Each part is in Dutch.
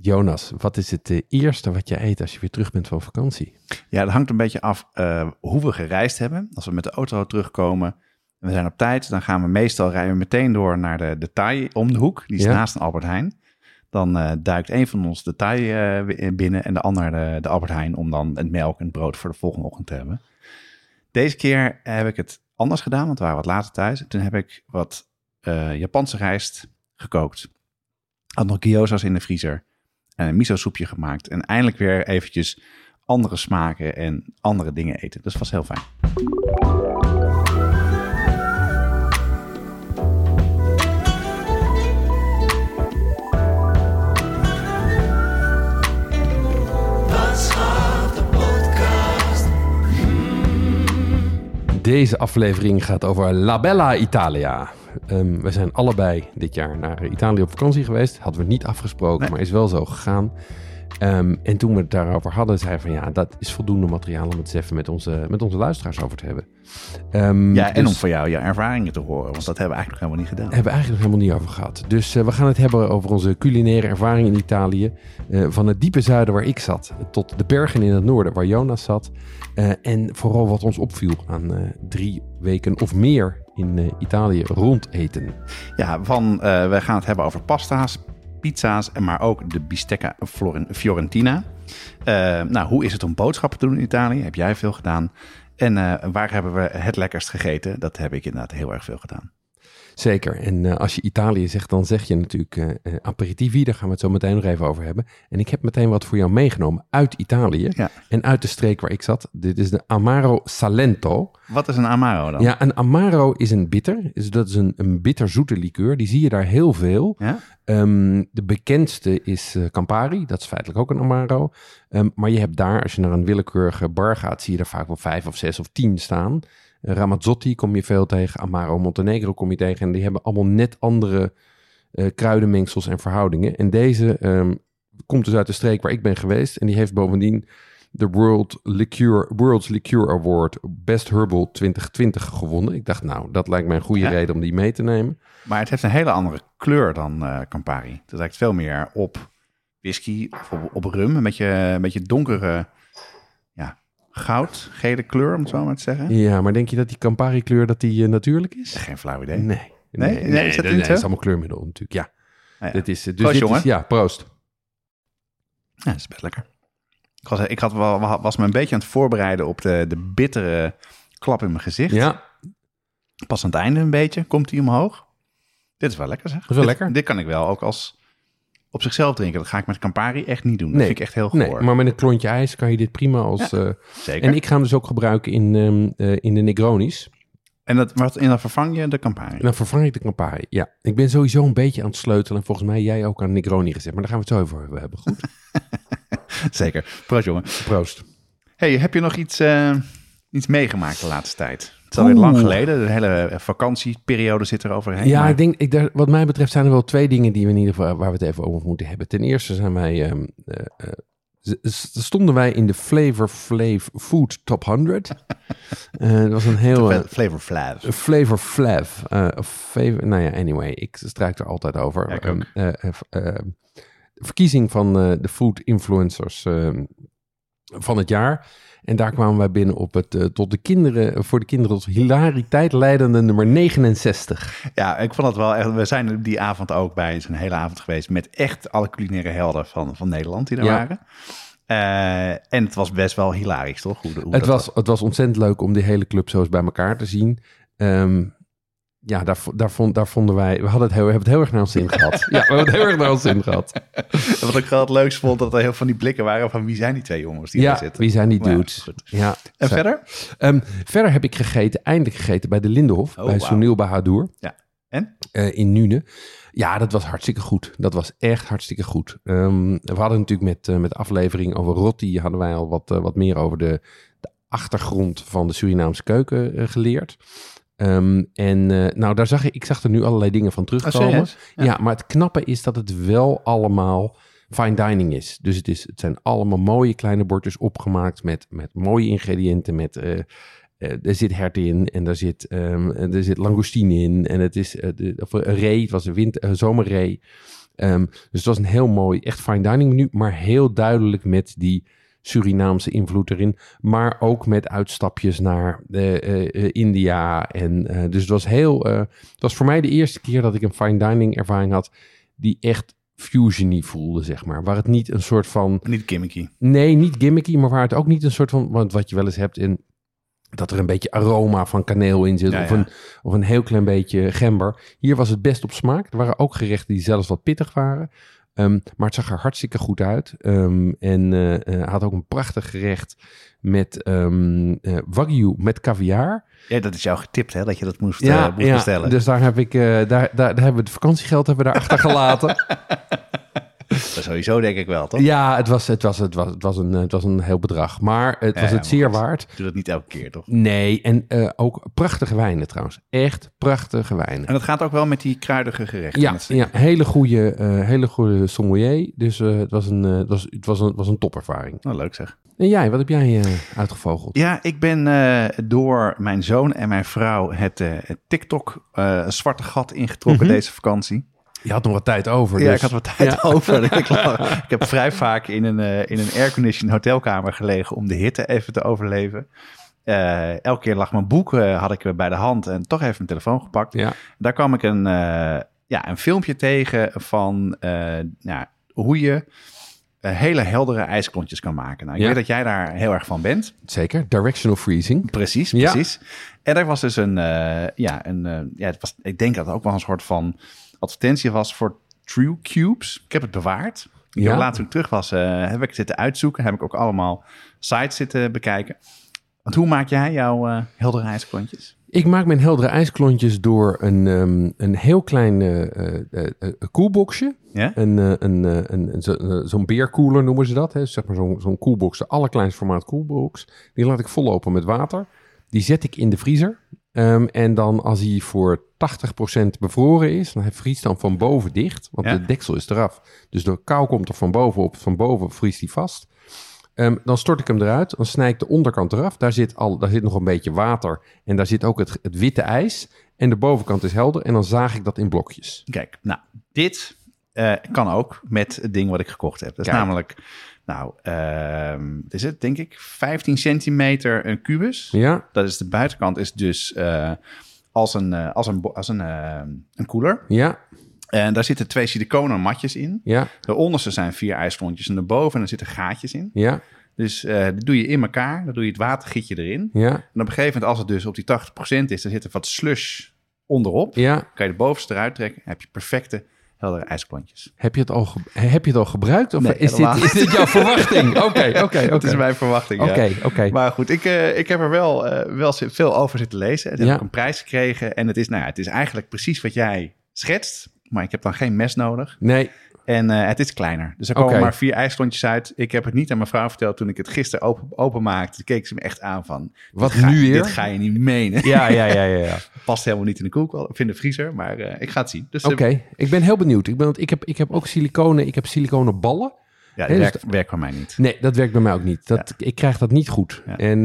Jonas, wat is het eh, eerste wat je eet als je weer terug bent van vakantie? Ja, dat hangt een beetje af eh, hoe we gereisd hebben. Als we met de auto terugkomen en we zijn op tijd, dan gaan we meestal rijden we meteen door naar de, de Thai om de hoek. Die is Ja. naast een Albert Heijn. Dan eh, duikt een van ons de Thai binnen en de ander de, de Albert Heijn om dan het melk en het brood voor de volgende ochtend te hebben. Deze keer heb ik het anders gedaan, want we waren wat later thuis. Toen heb ik wat Japanse rijst gekookt. Had nog gyoza's in de vriezer en een miso soepje gemaakt. En eindelijk weer eventjes andere smaken en andere dingen eten. Dus was heel fijn. Deze aflevering gaat over La Bella Italia. Ehm, we zijn allebei dit jaar naar Italië op vakantie geweest. Hadden we niet afgesproken, Nee. maar is wel zo gegaan. Ehm, en toen we het daarover hadden, zei van ja, dat is voldoende materiaal om het eens even met onze, met onze luisteraars over te hebben. Ehm, Ja, en dus- om van jou je ervaringen te horen, want dat hebben we eigenlijk nog helemaal niet gedaan. hebben we eigenlijk nog helemaal niet over gehad. Dus eh, we gaan het hebben over onze culinaire ervaring in Italië. Eh, van het diepe zuiden waar ik zat, tot de bergen in het noorden waar Jonas zat. Eh, en vooral wat ons opviel aan drie weken of meer in Italië rondeten. Ja, van, we gaan het hebben over pasta's, pizza's, maar ook de bistecca Fiorentina. Eh, nou, hoe is het om boodschappen te doen in Italië? Heb jij veel gedaan? En eh, waar hebben we het lekkerst gegeten? Dat heb ik inderdaad heel erg veel gedaan. Zeker. En eh, als je Italië zegt, dan zeg je natuurlijk eh, aperitivi. Daar gaan we het zo meteen nog even over hebben. En ik heb meteen wat voor jou meegenomen uit Italië. Ja. En uit de streek waar ik zat. Dit is de Amaro Salento. Wat is een Amaro dan? Ja, een Amaro is een bitter. Dus dat is een, een bitterzoete liqueur. Die zie je daar heel veel. Ja? Ehm, de bekendste is eh, Campari. Dat is feitelijk ook een Amaro. Ehm, maar je hebt daar, als je naar een willekeurige bar gaat, zie je er vaak wel vijf of zes of tien staan. Ramazzotti kom je veel tegen. Amaro Montenegro kom je tegen. En die hebben allemaal net andere eh, kruidenmengsels en verhoudingen. En deze ehm, komt dus uit de streek waar ik ben geweest. En die heeft bovendien de World Liqueur, World's Liqueur Award Best Herbal 2020 gewonnen. Ik dacht, nou, dat lijkt mij een goede Ja. reden om die mee te nemen. Maar het heeft een hele andere kleur dan eh, Campari. Het lijkt veel meer op whisky of op, op rum. Een beetje, een beetje donkere, goud, gele kleur, om het zo maar te zeggen. Ja, maar denk je dat die Campari kleur dat die eh, natuurlijk is? Geen flauw idee. Nee. Nee? Nee, is dat zo? is allemaal kleurmiddel natuurlijk, ja. Ja. Dit is, dus Proost, dit jongen. Is, ja, proost. Ja, dat is best lekker. Ik was, ik had was me een beetje aan het voorbereiden op de, de bittere klap in mijn gezicht. Ja, Pas aan het einde een beetje komt hij omhoog. Dit is wel lekker zeg. is wel dit, lekker. Dit kan ik wel ook als op zichzelf drinken. Dat ga ik met Campari echt niet doen. Dat Nee. vind ik echt heel nee, goor. maar met een klontje ijs kan je dit prima als... eh, Zeker. en ik ga hem dus ook gebruiken in, ehm, eh, in de Negronis. En dat, wat, en dan vervang je de Campari. En dan vervang ik de Campari. Ja, ik ben sowieso een beetje aan het sleutelen. En volgens mij jij ook aan Negroni gezet. Maar daar gaan we het zo over hebben. Goed, Zeker. Proost jongen. proost. Hey, heb je nog iets, eh, iets meegemaakt de laatste tijd? Het is alweer Oeh. lang geleden. De hele vakantieperiode zit er overheen. Ja, maar- ik denk, ik, daar, wat mij betreft zijn er wel twee dingen die we in ieder geval, waar we het even over moeten hebben. Ten eerste zijn wij, ehm, eh, eh, stonden wij in de Flavor Flav Food Top 100. Eh, dat was een heel... Flavor Flav. Flavor Flav. favor, nou ja, anyway, ik struik er altijd over. Ja, ik ook. Ehm, eh, eh, eh, de verkiezing van eh, de food influencers ehm, van het jaar. En daar kwamen wij binnen op het eh, tot de kinderen, voor de kinderen tot hilariteit leidende nummer 69. Ja, ik vond het wel echt. We zijn die avond ook bij zo'n hele avond geweest met echt alle culinaire helden van, van Nederland die er Ja. waren. Eh, en het was best wel hilarisch, toch? Hoe, hoe Het dat was, het was ontzettend leuk om die hele club zo eens bij elkaar te zien. Ehm, ja, daar, daar, vond, daar vonden wij... We, hadden het heel, hebben het heel erg naar ons zin gehad. Ja, we hebben het heel erg naar ons zin gehad. En wat ik wel het leukst vond, dat er heel van die blikken waren van wie zijn die twee jongens die daar Ja, zitten. wie zijn die dudes? Ja, En zo. verder? Ehm, verder heb ik gegeten, eindelijk gegeten bij de Lindenhof, Oh, bij wauw. Sunil Bahadur. Ja. En? Eh, in Nune. Ja, dat was hartstikke goed. Dat was echt hartstikke goed. Ehm, we hadden natuurlijk met, eh, met de aflevering over Rotti... hadden wij al wat, eh, wat meer over de, de achtergrond van de Surinaamse keuken geleerd. Ehm, en eh, nou, daar zag ik, ik zag er nu allerlei dingen van terugkomen. serieus? ja. Ja. maar het knappe is dat het wel allemaal fine dining is. Dus het, is, het zijn allemaal mooie kleine bordjes opgemaakt met, met mooie ingrediënten. Met, eh, eh, er zit hert in en er zit, ehm, er zit langoustine in. En het is de, of een ree, het was een winter, zomerree. Ehm, dus het was een heel mooi, echt fine dining menu. Maar heel duidelijk met die Surinaamse invloed erin. Maar ook met uitstapjes naar eh, eh, eh, India. En, dus het was heel. het was voor mij de eerste keer dat ik een fine dining ervaring had. die echt fusiony voelde, zeg maar. Waar het niet een soort van. Niet gimmicky. Nee, niet gimmicky, maar waar het ook niet een soort van. Want wat je wel eens hebt in. Dat er een beetje aroma van kaneel in zit. Ja, of, ja. Een, of een heel klein beetje gember. Hier was het best op smaak. Er waren ook gerechten die zelfs wat pittig waren. Ehm, maar het zag er hartstikke goed uit. Ehm, en eh, eh, had ook een prachtig gerecht met eh, wagyu met caviar. Ja, dat is jou getipt, hè? Dat je dat moest, eh, moest bestellen. dus daar heb ik, daar, daar, daar hebben we het vakantiegeld hebben we daar achter gelaten. Dat sowieso denk ik wel, toch? ja, het was, het, was, het, was, het, was een, het was een heel bedrag. Maar het Ja, was ja, het zeer waard. Doe dat niet elke keer, toch? Nee, en eh, ook prachtige wijnen trouwens. Echt prachtige wijnen. En dat gaat ook wel met die kruidige gerechten. Ja, ja hele goede, eh, hele goede sommelier. Dus eh, het, was een, eh, het, was, het, was een, het was een topervaring. Nou, leuk zeg. En jij, wat heb jij eh, uitgevogeld? Ja, ik ben eh, door mijn zoon en mijn vrouw het, eh, het TikTok eh, zwarte gat ingetrokken Mhm. deze vakantie. Je had nog wat tijd over. Ja, dus- ik had wat tijd Ja. over. ik, heb vrij vaak in een, eh, in een airconditioned hotelkamer gelegen om de hitte even te overleven. Eh, elke keer lag mijn boek, eh, had ik bij de hand en toch even mijn telefoon gepakt. Ja. Daar kwam ik een, eh, ja, een filmpje tegen van eh, ja, hoe je hele heldere ijsklontjes kan maken. Nou, ik Ja. weet dat jij daar heel erg van bent. Zeker, directional freezing. Precies, Ja. precies. En er was dus een, eh, ja, een, eh, ja, het was, ik denk dat het ook wel een soort van advertentie was voor True Cubes. Ik heb het bewaard. Ja. later toen ik terug was, eh, heb ik zitten uitzoeken. Heb ik ook allemaal sites zitten bekijken. Want hoe maak jij jouw eh, heldere ijsklontjes? Ik maak mijn heldere ijsklontjes door een, ehm, een heel klein eh, koelboxje. Ja? Een, een, een, een, zo- zo'n beerkoeler noemen ze dat. Hè? Zeg maar zo'n zo'n koelbox, de allerkleinste formaat koelbox. Die laat ik vollopen met water. Die zet ik in de vriezer. Ehm, en dan als hij voor 80% bevroren is, dan vriest dan van boven dicht. Want Ja. de deksel is eraf. Dus de kou komt er van boven op. Van boven vriest hij vast. Ehm, dan stort ik hem eruit. Dan snij ik de onderkant eraf. Daar zit, al, daar zit nog een beetje water. En daar zit ook het, het witte ijs. En de bovenkant is helder. En dan zaag ik dat in blokjes. Kijk, nou, dit eh, kan ook met het ding wat ik gekocht heb. Dat is Kijk. namelijk, nou, ehm, wat is het, denk ik, 15 centimeter een kubus. Ja, Dat is de buitenkant is dus eh, als een, eh, als een, als een, eh, een koeler. ja, En daar zitten twee siliconen matjes in. ja, De onderste zijn vier ijsklontjes en de boven en zitten gaatjes in. ja, Dus eh dat doe je in elkaar. Dan doe je het watergietje erin. ja, En op een gegeven moment, als het dus op die 80% is, dan zit er wat slush onderop. ja. Kan je de bovenste eruit trekken. heb je perfecte, heldere ijsklontjes. Heb je het al, heb je het al gebruikt? Of Nee, is, dit, is dit jouw verwachting? Oké, oké, Dat is oké. mijn verwachting. ja. Oké, oké. Maar goed, ik, eh, ik heb er wel, eh, wel veel over zitten lezen. Het heb ook een prijs gekregen. En het is, nou ja, het is eigenlijk precies wat jij schetst. Maar ik heb dan geen mes nodig. Nee, En eh, het is kleiner. Dus er komen maar vier ijsklontjes uit. Ik heb het niet aan mijn vrouw verteld toen ik het gisteren open, openmaakte. Toen keek ze me echt aan van... Wat ga- nu weer? Dit ga je niet menen. ja, ja, ja, ja. ja. Past helemaal niet in de koelkast of in de vriezer. Maar eh, ik ga het zien. Dus eh, Oké, ik ben heel benieuwd. Ik, ben, want ik, heb, ik heb ook siliconen, ik heb siliconen ballen. ja, dus dat werkt, werkt voor mij niet. Nee, dat werkt bij mij ook niet. Dat, Ik krijg dat niet goed. Ja. En,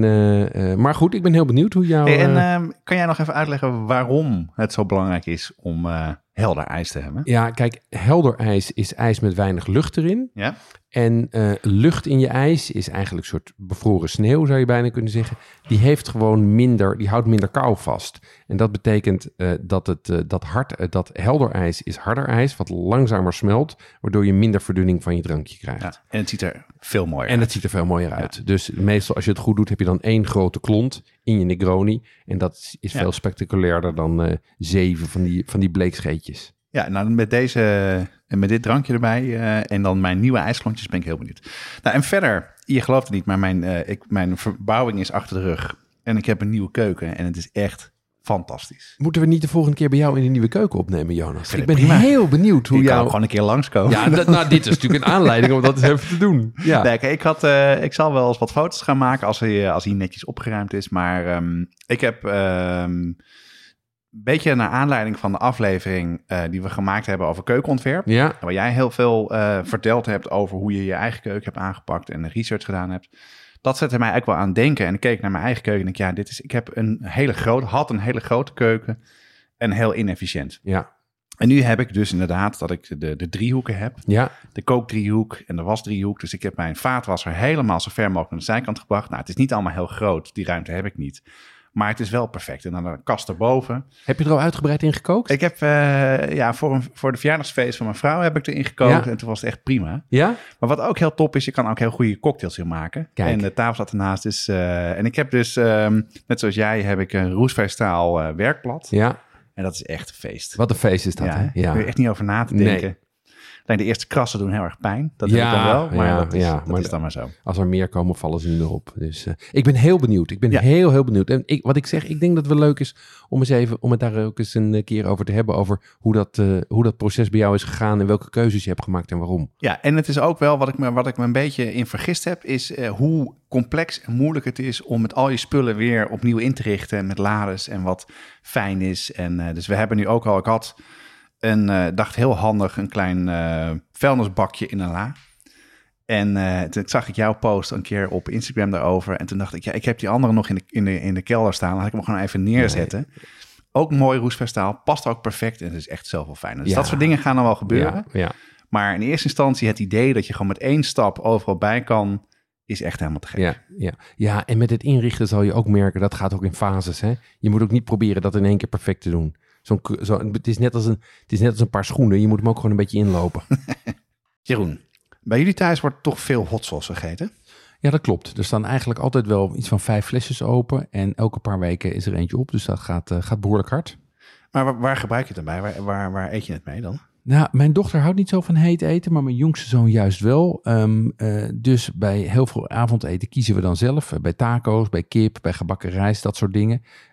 maar goed, ik ben heel benieuwd hoe jouw... Hey, en eh, ehm, kan jij nog even uitleggen waarom het zo belangrijk is om helder ijs te hebben? ja, kijk, helder ijs is ijs met weinig lucht erin. Ja? En eh, lucht in je ijs is eigenlijk een soort bevroren sneeuw, zou je bijna kunnen zeggen. Die heeft gewoon minder, die houdt minder kou vast. En dat betekent eh, dat, het, eh, dat, hard, dat helder ijs is harder ijs, wat langzamer smelt, waardoor je minder verdunning van je drankje krijgt. ja. En het ziet er veel mooier En uit. het ziet er veel mooier uit. Dus meestal als je het goed doet, heb je dan één grote klont in je Negroni. En dat is Ja. veel spectaculairder dan eh, zeven van die, van die bleekscheetjes. Ja, nou met deze en met dit drankje erbij eh, en dan mijn nieuwe ijsklontjes ben ik heel benieuwd. Nou en verder, je gelooft het niet, maar mijn, eh, ik, mijn verbouwing is achter de rug en ik heb een nieuwe keuken en het is echt fantastisch. Moeten we niet de volgende keer bij jou in de nieuwe keuken opnemen, Jonas? Ik ik ben prima. heel benieuwd hoe kan jou... gewoon een keer langskomen. Ja, dat, nou, dit is natuurlijk een aanleiding om dat eens even te doen. Ja, Nee, kijk, ik, had, eh, ik zal wel eens wat foto's gaan maken als hij, eh, als hij netjes opgeruimd is. Maar ehm, ik heb ehm, een beetje naar aanleiding van de aflevering eh, die we gemaakt hebben over keukenontwerp. ja, Waar jij heel veel verteld hebt over hoe je je eigen keuken hebt aangepakt en research gedaan hebt. Dat zette mij eigenlijk wel aan het denken. En ik keek naar mijn eigen keuken en ik, ja, dit is, ik heb een hele grote, had een hele grote keuken en heel inefficiënt. ja, En nu heb ik dus inderdaad dat ik de, de driehoeken heb ja. de kookdriehoek en de wasdriehoek. Dus ik heb mijn vaatwasser helemaal zo ver mogelijk naar de zijkant gebracht. Nou, het is niet allemaal heel groot, die ruimte heb ik niet. Maar het is wel perfect. En dan een kast erboven. Heb je er al uitgebreid in gekookt? Ik heb eh, ja, voor, een, voor de verjaardagsfeest van mijn vrouw heb ik erin gekookt. Ja. En toen was het echt prima. Ja? Maar wat ook heel top is, je kan ook heel goede cocktails in maken. Kijk. En de tafel staat ernaast. Dus, eh, en ik heb dus, ehm, net zoals jij, heb ik een roestvrijstaal eh werkblad. Ja. En dat is echt een feest. Wat een feest is dat, ja, hè? Daar kun je echt niet over na te Nee. Alleen de eerste krassen doen heel erg pijn. Dat Ja, heb ik dan wel, maar ja, dat, is, ja, dat maar is dan maar zo. Als er meer komen, vallen ze nu erop. Dus eh, ik ben heel benieuwd. Ik ben heel, heel benieuwd. En ik, wat ik zeg, ik denk dat het wel leuk is om, eens even, om het daar ook eens een eh, keer over te hebben. Over hoe dat, eh, hoe dat proces bij jou is gegaan en welke keuzes je hebt gemaakt en waarom. Ja, en het is ook wel wat ik me, wat ik me een beetje in vergist heb, is hoe complex en moeilijk het is om met al je spullen weer opnieuw in te richten met lades en wat fijn is. En dus we hebben nu ook al, ik had een, eh, dacht heel handig, een klein eh, vuilnisbakje in een la. En eh, toen zag ik jouw post een keer op Instagram daarover. En toen dacht ik, ja, ik heb die andere nog in de, in de, in de kelder staan. Dan had ik hem gewoon even neerzetten. Ook mooi roestvestaal, past ook perfect en het is echt zoveel fijn. Dus Ja. dat soort dingen gaan dan wel gebeuren. Ja, ja. Maar in eerste instantie het idee dat je gewoon met één stap overal bij kan, is echt helemaal te gek. Ja, ja. ja, en met het inrichten zal je ook merken, dat gaat ook in fases. Hè? Je moet ook niet proberen dat in één keer perfect te doen. Zo'n, zo, het, is net als een, het is net als een paar schoenen, je moet hem ook gewoon een beetje inlopen. Jeroen, bij jullie thuis wordt toch veel hot sauce gegeten? Ja, dat klopt. Er staan eigenlijk altijd wel iets van vijf flesjes open en elke paar weken is er eentje op. Dus dat gaat, eh, gaat behoorlijk hard. Maar waar, waar gebruik je het dan bij? Waar, waar, waar eet je het mee dan? Nou, mijn dochter houdt niet zo van heet eten, maar mijn jongste zoon juist wel. Ehm, eh, dus bij heel veel avondeten kiezen we dan zelf. Eh, Bij taco's, bij kip, bij gebakken rijst, dat soort dingen.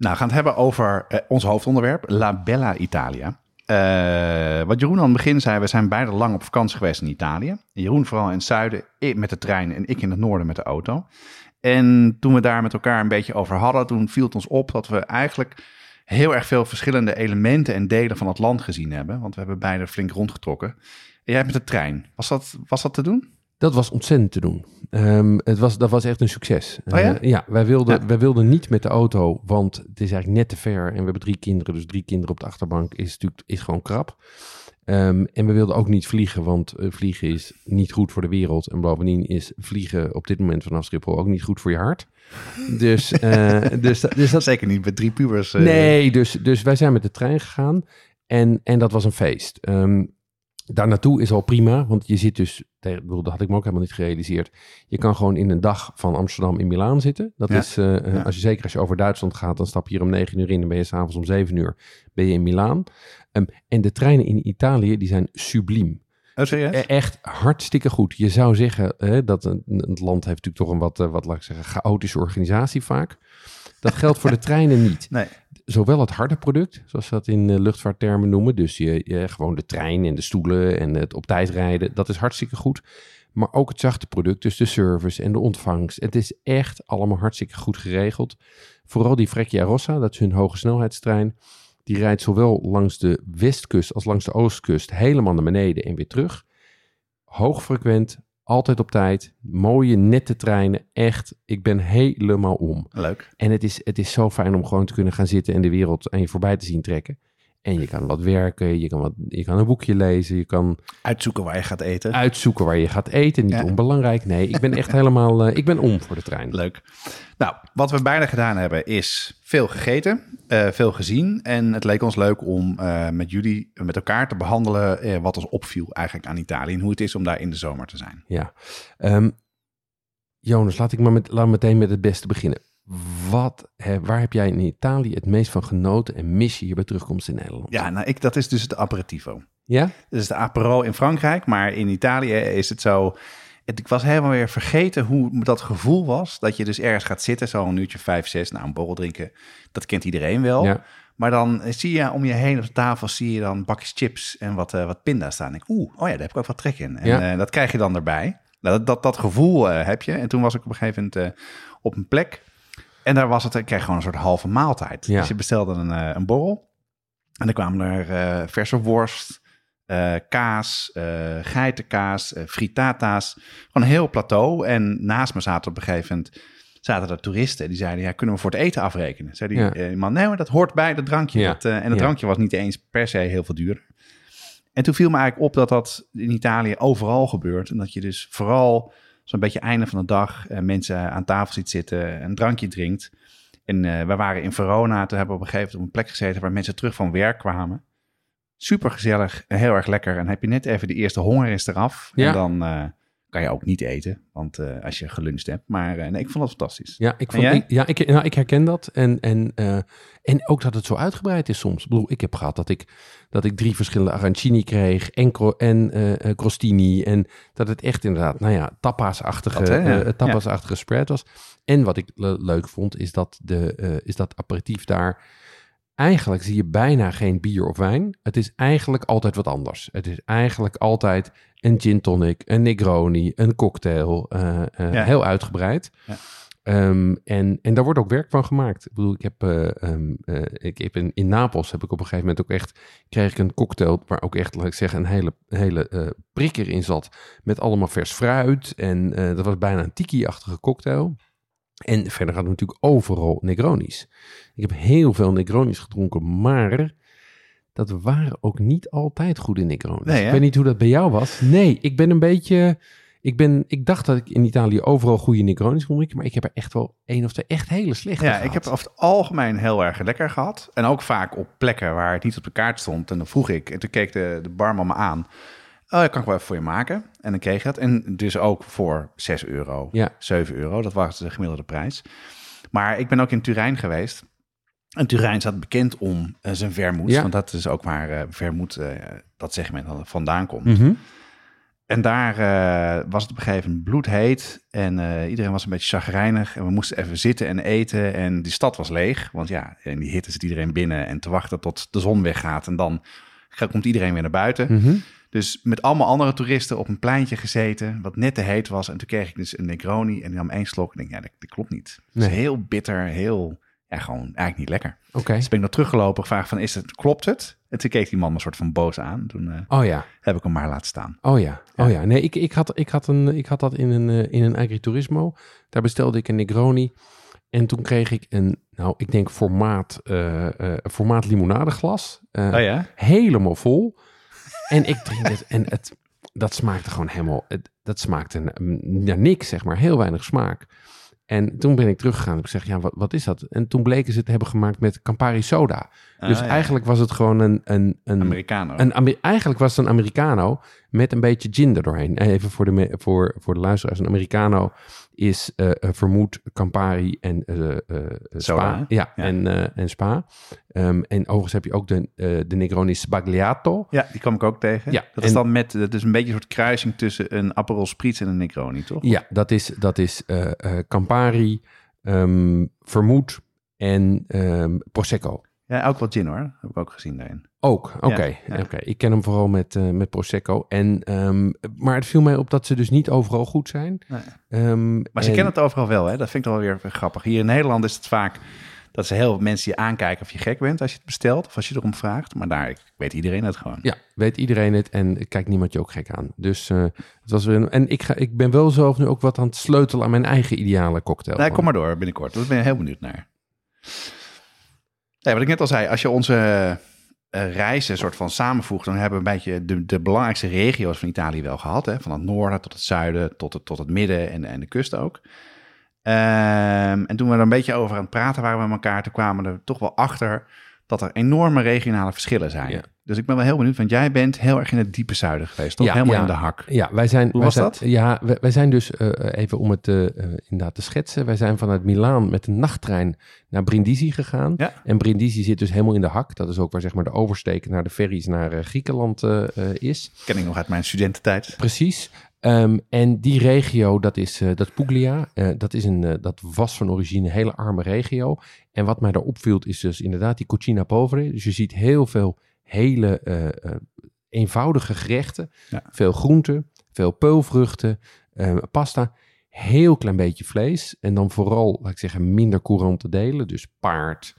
Nou, we gaan het hebben over eh, ons hoofdonderwerp, La Bella Italia. Eh, wat Jeroen aan het begin zei, we zijn beide lang op vakantie geweest in Italië. Jeroen vooral in het zuiden met de trein en ik in het noorden met de auto. En toen we daar met elkaar een beetje over hadden, toen viel het ons op dat we eigenlijk heel erg veel verschillende elementen en delen van het land gezien hebben. Want we hebben beide flink rondgetrokken. En jij met de trein, was dat, was dat te doen? Dat was ontzettend te doen. Ehm, het was, dat was echt een succes. Oh ja? Eh, ja, wij wilden, Ja. wij wilden niet met de auto, want het is eigenlijk net te ver. En we hebben drie kinderen, dus drie kinderen op de achterbank is natuurlijk is gewoon krap. Ehm, en we wilden ook niet vliegen, want eh, vliegen is niet goed voor de wereld. En bovendien is vliegen op dit moment vanaf Schiphol ook niet goed voor je hart. Dus, eh, dus, dat- dus dat, Zeker niet met drie pubers. Nee, dus, dus wij zijn met de trein gegaan en, en dat was een feest. Ehm, daar naartoe is al prima, want je zit dus, dat had ik me ook helemaal niet gerealiseerd. Je kan gewoon in een dag van Amsterdam in Milaan zitten. Dat Ja. is, eh, eh, Ja. als je zeker als je over Duitsland gaat, dan stap je hier om negen uur in en ben je s'avonds om zeven uur ben je in Milaan. Ehm, en de treinen in Italië, die zijn subliem. Oh? E- Echt hartstikke goed. Je zou zeggen hè, dat een, het land heeft natuurlijk toch een wat, eh, wat laat ik zeggen, chaotische organisatie vaak. Dat geldt voor de treinen niet. Nee. Zowel het harde product, zoals ze dat in eh, luchtvaarttermen noemen. Dus je, je, gewoon de trein en de stoelen en het op tijd rijden. Dat is hartstikke goed. Maar ook het zachte product, dus de service en de ontvangst. Het is echt allemaal hartstikke goed geregeld. Vooral die Freccia Rossa, dat is hun hoge snelheidstrein. Die rijdt zowel langs de westkust als langs de oostkust helemaal naar beneden en weer terug. Hoogfrequent, altijd op tijd, mooie nette treinen. Echt, ik ben helemaal om. Leuk. En het is, het is zo fijn om gewoon te kunnen gaan zitten en de wereld aan je voorbij te zien trekken. En je kan wat werken, je kan, wat, je kan een boekje lezen, je kan Uitzoeken waar je gaat eten. uitzoeken waar je gaat eten. Niet Ja. onbelangrijk. Nee, ik ben echt helemaal, eh, ik ben om voor de trein. Leuk. Nou, wat we bijna gedaan hebben is veel gegeten, eh, veel gezien. En het leek ons leuk om eh, met jullie, met elkaar te behandelen eh, wat ons opviel eigenlijk aan Italië. En hoe het is om daar in de zomer te zijn. Ja. Ehm, Jonas, laat ik maar met, laat meteen met het beste beginnen. Wat, hè, waar heb jij in Italië het meest van genoten en mis je hier bij terugkomst in Nederland? Ja, nou, ik, dat is dus het aperitivo. Ja? Dat is de apero in Frankrijk, maar in Italië is het zo... het- Ik was helemaal weer vergeten hoe dat gevoel was. Dat je dus ergens gaat zitten, zo een uurtje vijf, zes, nou een borrel drinken. Dat kent iedereen wel. Ja. Maar dan zie je om je heen op de tafel zie je dan bakjes chips en wat, eh, wat pinda's staan. Ik, Oeh, oh ja, daar heb ik ook wat trek in. En Ja. eh, dat krijg je dan erbij. Nou, dat, dat, dat gevoel eh, heb je. En toen was ik op een gegeven moment eh, op een plek. En daar was het, ik kreeg gewoon een soort halve maaltijd. Ja. Dus je bestelde een, eh, een borrel. En dan kwamen er eh, verse worst, eh, kaas, geitenkaas, fritata's. Gewoon een heel plateau. En naast me zaten op een gegeven moment zaten er toeristen. Die zeiden, ja, kunnen we voor het eten afrekenen? Zei die Ja. man, nee, maar dat hoort bij dat drankje. Dat, en het Ja. drankje was niet eens per se heel veel duurder. En toen viel me eigenlijk op dat dat in Italië overal gebeurt. En dat je dus vooral zo'n beetje einde van de dag eh, mensen aan tafel ziet zitten, een drankje drinkt. En eh, we waren in Verona, toen hebben we op een gegeven moment op een plek gezeten waar mensen terug van werk kwamen. Super gezellig, heel erg lekker. En heb je net even de eerste honger is eraf. Ja. En dan eh, kan je ook niet eten, want eh, als je geluncht hebt. Maar eh, nee, ik vond dat fantastisch. Ja, ik, vond, ik, ja ik, nou, ik herken dat. En, en, eh, en ook dat het zo uitgebreid is soms. Ik bedoel, ik heb gehad dat ik, dat ik drie verschillende arancini kreeg en, cro- en crostini. En dat het echt inderdaad, nou ja, tapa's-achtige, Dat, hè, ja. tapa's-achtige spread was. En wat ik le- leuk vond, is dat, de, is dat aperitief daar... Eigenlijk zie je bijna geen bier of wijn. Het is eigenlijk altijd wat anders. Het is eigenlijk altijd een gin tonic, een Negroni, een cocktail. eh, eh, Ja. Heel uitgebreid. Ja. Ehm, en, en daar wordt ook werk van gemaakt. Ik bedoel, ik heb, eh, ehm, eh, ik heb in, in Napels heb ik op een gegeven moment ook echt, kreeg ik een cocktail waar ook echt, laat ik zeggen, een hele, hele prikker in zat. Met allemaal vers fruit. En dat was bijna een tiki-achtige cocktail. En verder hadden we natuurlijk overal Negronis. Ik heb heel veel Negronis gedronken, maar dat waren ook niet altijd goede Negronis. Nee, ik weet niet hoe dat bij jou was. Nee, ik ben een beetje... Ik, ben, ik dacht dat ik in Italië overal goede Negronis kon drinken, maar ik heb er echt wel één of twee echt hele slechte Ja, gehad. ik heb over het algemeen heel erg lekker gehad. En ook vaak op plekken waar het niet op de kaart stond. En dan vroeg ik, en toen keek de, de barman me aan. Oh, dat kan ik wel even voor je maken. En dan kreeg ik dat. En dus ook voor 6 euro, Ja. 7 euro. Dat was de gemiddelde prijs. Maar ik ben ook in Turijn geweest. En Turijn staat bekend om eh, zijn vermoed. Ja. Want dat is ook waar eh vermoed, eh, dat segment vandaan komt. Mhm. En daar was het op een gegeven moment bloedheet. En iedereen was een beetje chagrijnig. En we moesten even zitten en eten. En die stad was leeg. Want ja, in die hitte zit iedereen binnen. En te wachten tot de zon weggaat. En dan komt iedereen weer naar buiten. Mhm. Dus met allemaal andere toeristen op een pleintje gezeten. Wat net te heet was. En toen kreeg ik dus een Negroni. En nam één slok. En ik denk, ja, dat, dat klopt niet. Het is Nee. heel bitter. Heel, ja, gewoon eigenlijk niet lekker. Oké. Dus ben ik nog teruggelopen. Gevraagd van, is het, klopt het? En toen keek die man me een soort van boos aan. Toen eh, Oh ja. heb ik hem maar laten staan. Oh ja, Ja. oh ja. Nee, ik, ik, had, ik, had een, ik had dat in een, eh, in een agriturismo. Daar bestelde ik een Negroni. En toen kreeg ik een, nou, ik denk formaat, eh, formaat limonadeglas. Oh ja? Helemaal vol. En ik drink het en het, dat smaakte gewoon helemaal, het, dat smaakte mm, naar niks, zeg maar. Heel weinig smaak. En toen ben ik teruggegaan. Ik zeg, ja, wat, wat is dat? En toen bleken ze het te hebben gemaakt met Campari soda. Dus Ah, ja. eigenlijk was het gewoon een, een, een, Americano. een, eigenlijk was het een Americano met een beetje gin er doorheen. Even voor de, voor, voor de luisteraars. Een Americano is eh, eh, vermoed Campari en eh, Spa. Ja, Ja. En, en Spa. Ehm, en overigens heb je ook de, de Negroni Sbagliato. Ja, die kwam ik ook tegen. Ja, dat is dan met, dat is een beetje een soort kruising tussen een Aperol Spritz en een Negroni, toch? Ja, dat is, dat is Campari, ehm vermoed en ehm, Prosecco. Ja, ook wel gin hoor. Heb ik ook gezien daarin. Ook, oké. Ja, ja. oké. Ik ken hem vooral met, eh, met Prosecco. En, ehm, maar het viel mij op dat ze dus niet overal goed zijn. Nee. Ehm, Maar ze en- kennen het overal wel, hè? Dat vind ik wel weer grappig. Hier in Nederland is het vaak dat ze heel veel mensen je aankijken of je gek bent als je het bestelt of als je erom vraagt. Maar daar weet iedereen het gewoon. Ja, weet iedereen het en kijkt niemand je ook gek aan. Dus eh, het was weer een, En ik, ga, ik ben wel zelf nu ook wat aan het sleutelen aan mijn eigen ideale cocktail. Nee, kom maar door binnenkort. Daar ben ik heel benieuwd naar. Nee, wat ik net al zei, als je onze eh, reizen soort van samenvoegt, dan hebben we een beetje de, de belangrijkste regio's van Italië wel gehad. Hè? Van het noorden tot het zuiden, tot het, tot het midden en, en de kust ook. Ehm, en toen we er een beetje over aan het praten waren met elkaar, toen kwamen we er toch wel achter dat er enorme regionale verschillen zijn. Ja. Dus ik ben wel heel benieuwd, want jij bent heel erg in het diepe zuiden geweest, toch? Ja, Helemaal ja. in de hak. Ja, wij zijn. Hoe wij was zijn- dat? Ja, wij, wij zijn dus eh, even om het eh, eh, inderdaad te schetsen. Wij zijn vanuit Milaan met een nachttrein naar Brindisi gegaan. Ja. En Brindisi zit dus helemaal in de hak. Dat is ook waar zeg maar de oversteek naar de ferries naar eh, Griekenland eh, eh, is. Ken ik nog uit mijn studententijd. Precies. Ehm, en die regio, dat is, eh, dat Puglia. Eh, dat, is een, eh, dat was van origine een hele arme regio. En wat mij daar opviel is dus inderdaad die cucina povere. Dus je ziet heel veel hele eenvoudige gerechten. Ja. Veel groenten, veel peulvruchten, pasta. Heel klein beetje vlees. En dan vooral, laat ik zeggen, minder courante delen. Dus paard,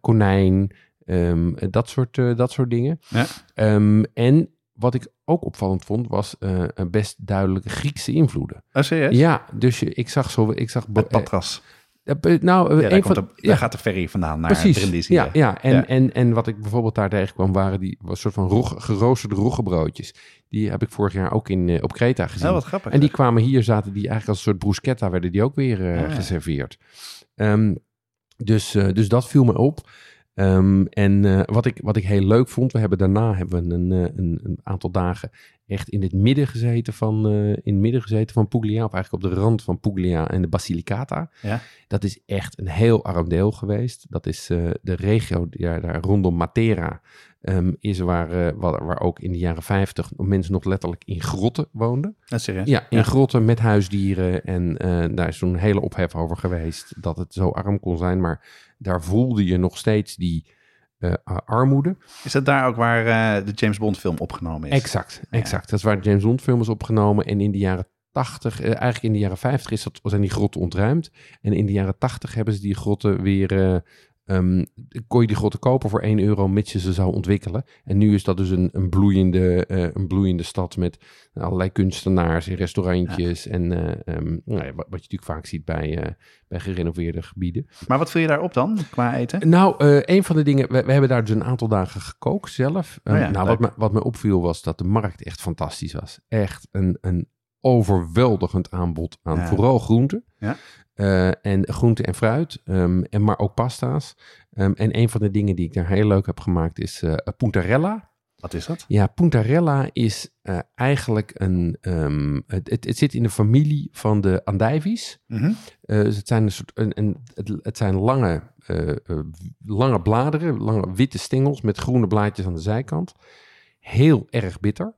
konijn, ehm, dat, soort, dat soort dingen. Ja. Ehm, en wat ik ook opvallend vond, was eh, een best duidelijke Griekse invloeden. Oh, serieus? Ja, dus je, ik zag zo, ik zag... Het eh, Patras. eh, eh, nou, eh, Ja, daar, een komt van, de, daar ja, gaat de ferry vandaan naar precies. Brindisi. Ja, ja. En, Ja. En, en wat ik bijvoorbeeld daar tegenkwam, waren die was soort van rog, geroosterde roggebroodjes. Die heb ik vorig jaar ook in, eh, op Kreta gezien. Oh, wat grappig. En die kwamen hier, zaten die eigenlijk als een soort bruschetta, werden die ook weer eh, Ah, geserveerd. Ehm, dus, eh, dus dat viel me op. Ehm, en eh, wat, ik, wat ik heel leuk vond, we hebben daarna hebben we een, eh, een, een aantal dagen echt in het midden gezeten van, eh, in het midden gezeten van Puglia, of eigenlijk op de rand van Puglia en de Basilicata. Ja. Dat is echt een heel arm deel geweest. Dat is de regio ja, daar rondom Matera, ehm, is waar, eh, waar, waar ook in de jaren 50 mensen nog letterlijk in grotten woonden. Oh, serieus? Ja, in grotten met huisdieren. En eh, daar is toen een hele ophef over geweest dat het zo arm kon zijn. Maar daar voelde je nog steeds die eh, armoede. Is dat daar ook waar de James Bond film opgenomen is? Exact, exact. Dat is waar de James Bond film is opgenomen. En in de jaren 80, eh, eigenlijk in de jaren 50 is dat, zijn die grotten ontruimd. En in de jaren 80 hebben ze die grotten weer... eh, ehm, kon je die grotten kopen voor 1 euro, mits je ze zou ontwikkelen. En nu is dat dus een, een, bloeiende, eh, een bloeiende stad met allerlei kunstenaars en restaurantjes. En eh, ehm, nou ja, wat, je natuurlijk vaak ziet bij, eh, bij gerenoveerde gebieden. Maar wat viel je daarop dan, qua eten? Nou, een van de dingen, we, we hebben daar dus een aantal dagen gekookt zelf. Eh, Oh ja, nou, wat me, wat me opviel was dat de markt echt fantastisch was. Echt een, een overweldigend aanbod aan Ja. vooral groenten. Ja. Eh, en groente en fruit, ehm, en maar ook pasta's. Ehm, en een van de dingen die ik daar heel leuk heb gemaakt is eh puntarella. Wat is dat? Ja, puntarella is eh, eigenlijk een. ehm, het, het, het zit in de familie van de andijvies. Mhm. Dus het zijn een soort. Een, een, het, het zijn lange, lange bladeren, lange witte stengels met groene blaadjes aan de zijkant. Heel erg bitter.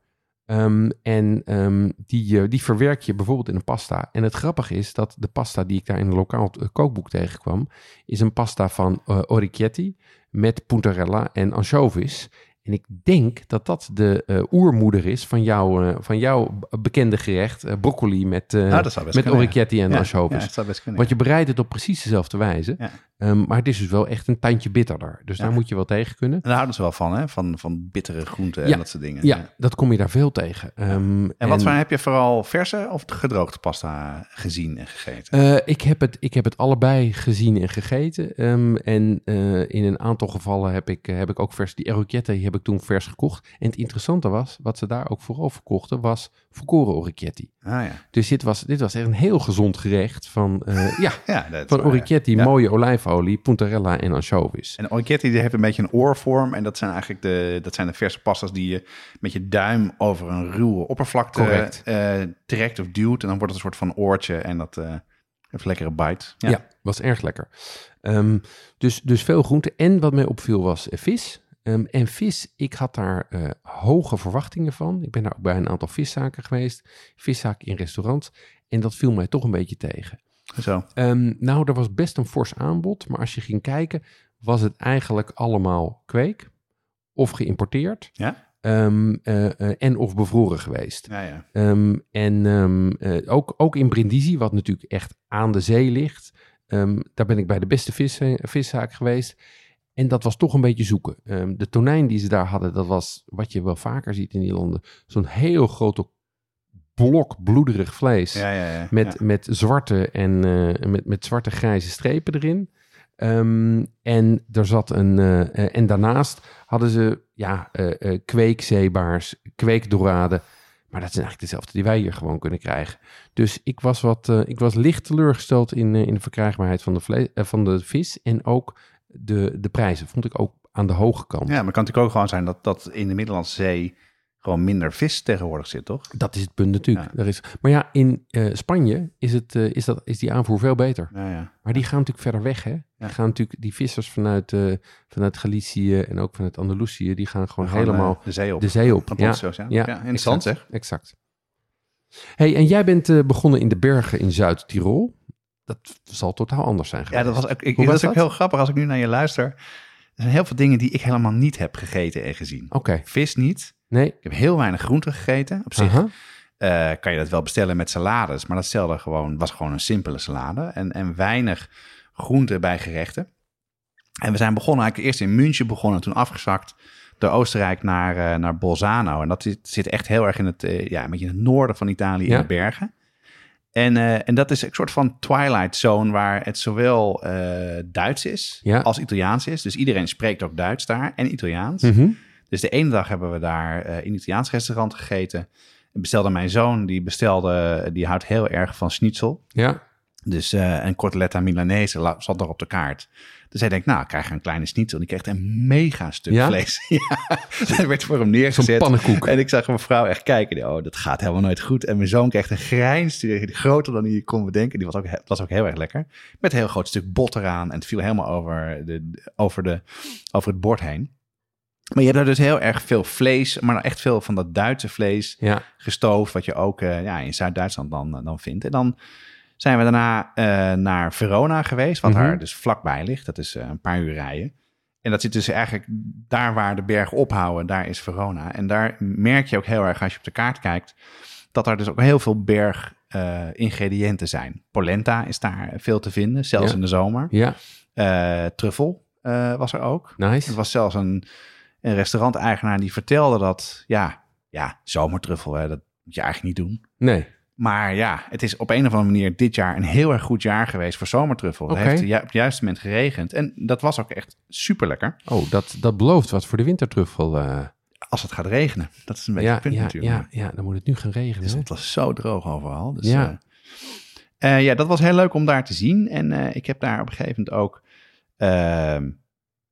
Ehm, en ehm, die, eh, die verwerk je bijvoorbeeld in een pasta. En het grappige is dat de pasta die ik daar in een lokaal eh, kookboek tegenkwam, is een pasta van orecchietti met puntarella en anchovies. En ik denk dat dat de eh, oermoeder is van, jouw eh, van jouw bekende gerecht, eh, broccoli met, Ah, best met kunnen, ja. orecchietti en Ja. Ja, dat zou best kunnen. Want je bereidt het op precies dezelfde wijze. Ja. Ehm, maar het is dus wel echt een tandje bitterder. Dus daar moet je wel tegen kunnen. En daar houden ze wel van, hè? Van, van bittere groenten en dat soort dingen. Ja, dat kom je daar veel tegen. Ehm, En wat voor, heb je vooral verse of gedroogde pasta gezien en gegeten? Ik, heb het, ik heb het allebei gezien en gegeten. Ehm, en in een aantal gevallen heb ik, heb ik ook vers... Die orecchiette die heb ik toen vers gekocht. En het interessante was, wat ze daar ook vooral verkochten, was volkoren orecchietti. ah ja. Dus dit was, dit was echt een heel gezond gerecht van, eh, ja, Ja, van orecchietti, ja. mooie olijfolie, puntarella en anchovies. En orecchietti die heeft een beetje een oorvorm. En dat zijn eigenlijk de, dat zijn de verse pasta's die je met je duim over een ruwe oppervlakte eh, trekt of duwt. En dan wordt het een soort van oortje en dat eh heeft een lekkere bite. Ja, was erg lekker. Ehm, dus, dus veel groente. En wat mij opviel was vis. Ehm, en vis, ik had daar eh, hoge verwachtingen van. Ik ben daar ook bij een aantal viszaken geweest. Viszaken in restaurants. En dat viel mij toch een beetje tegen. Zo. Ehm, nou, er was best een fors aanbod. Maar als je ging kijken, was het eigenlijk allemaal kweek. Of geïmporteerd. Ja? Ehm, eh, eh, en of bevroren geweest. Ja, ja. En ook, ook in Brindisi, wat natuurlijk echt aan de zee ligt, daar ben ik bij de beste vis, viszaak geweest. En dat was toch een beetje zoeken. Ehm, de tonijn die ze daar hadden, dat was wat je wel vaker ziet in die landen. Zo'n heel grote blok bloederig vlees. Ja, ja, ja. Met, met zwarte en eh, met, met zwarte grijze strepen erin. Ehm, en er zat een. eh, eh, en daarnaast hadden ze ja, kweekzeebaars, kweekdoraden. Maar dat zijn eigenlijk dezelfde die wij hier gewoon kunnen krijgen. Dus ik was, wat, ik was licht teleurgesteld in, in de verkrijgbaarheid van de, van de vis. En ook de, de prijzen vond ik ook aan de hoge kant. Ja, maar het kan natuurlijk ook gewoon zijn dat, dat in de Middellandse Zee gewoon minder vis tegenwoordig zit, toch? Dat is het punt natuurlijk. Er is, maar ja, in eh, Spanje is, het, eh, is, dat, is die aanvoer veel beter. Ja, ja. Maar die gaan natuurlijk verder weg, hè? Die gaan natuurlijk, die vissers vanuit, eh vanuit Galicië en ook vanuit Andalusië, die gaan gewoon helemaal de zee op. de zee op. Oceaan. Ja, interessant, exact, zeg. Exact. Hey, en jij bent begonnen in de bergen in Zuid-Tirol. Dat zal totaal anders zijn Ja, dat was ook, ik, Hoe dat was is ook dat? heel grappig als ik nu naar je luister. Er zijn heel veel dingen die ik helemaal niet heb gegeten en gezien. Oké, Vis niet. nee. Ik heb heel weinig groente gegeten. Op zich eh, kan je dat wel bestellen met salades, maar dat stelde gewoon, was gewoon een simpele salade. En, en weinig groente bij gerechten. En we zijn begonnen eigenlijk eerst in München begonnen, toen afgezakt door Oostenrijk naar, eh, naar Bolzano. En dat zit, zit echt heel erg in het, eh, ja, een beetje in het noorden van Italië in Ja. de bergen. En, eh, en dat is een soort van twilight zone waar het zowel eh, Duits is Ja. als Italiaans is. Dus iedereen spreekt ook Duits daar en Italiaans. Mhm. Dus de ene dag hebben we daar eh, in een Italiaans restaurant gegeten. En bestelde mijn zoon, die bestelde, die houdt heel erg van schnitzel. Ja, Dus eh, een cortelletta Milanese la- zat er op de kaart. Dus hij denkt, nou, ik krijg een kleine schnitzel. Die kreeg een mega stuk Ja? vlees. ja, er werd voor hem zo'n neergezet. pannenkoek. En ik zag mijn vrouw echt kijken. Oh, dat gaat helemaal nooit goed. En mijn zoon kreeg een grijns, die, groter dan hij kon bedenken. Die was ook, was ook heel erg lekker. Met een heel groot stuk bot eraan. En het viel helemaal over, de, over, de, over het bord heen. Maar je hebt daar dus heel erg veel vlees, maar echt veel van dat Duitse vlees Ja, gestoofd, wat je ook eh, ja, in Zuid-Duitsland dan, dan vindt. En dan zijn we daarna eh, naar Verona geweest, wat Mhm. daar dus vlakbij ligt. Dat is eh, een paar uur rijden. En dat zit dus eigenlijk daar waar de bergen ophouden, daar is Verona. En daar merk je ook heel erg als je op de kaart kijkt, dat er dus ook heel veel berg eh, ingrediënten zijn. Polenta is daar veel te vinden, zelfs Ja. in de zomer. ja, truffel was er ook. nice. Er was zelfs een, een restauranteigenaar die vertelde dat, ja, ja zomertruffel, hè, dat moet je eigenlijk niet doen. Nee, Maar ja, het is op een of andere manier dit jaar een heel erg goed jaar geweest voor zomertruffel. Oké. Het heeft ju- op het juiste moment geregend. En dat was ook echt super lekker. oh, dat, dat belooft wat voor de wintertruffel. eh. Als het gaat regenen. Dat is een beetje ja, het punt ja, natuurlijk. ja, ja, dan moet het nu gaan regenen. Dus het was zo droog overal. Dus, Ja. ja. ja, dat was heel leuk om daar te zien. En eh, ik heb daar op een gegeven moment ook ehm,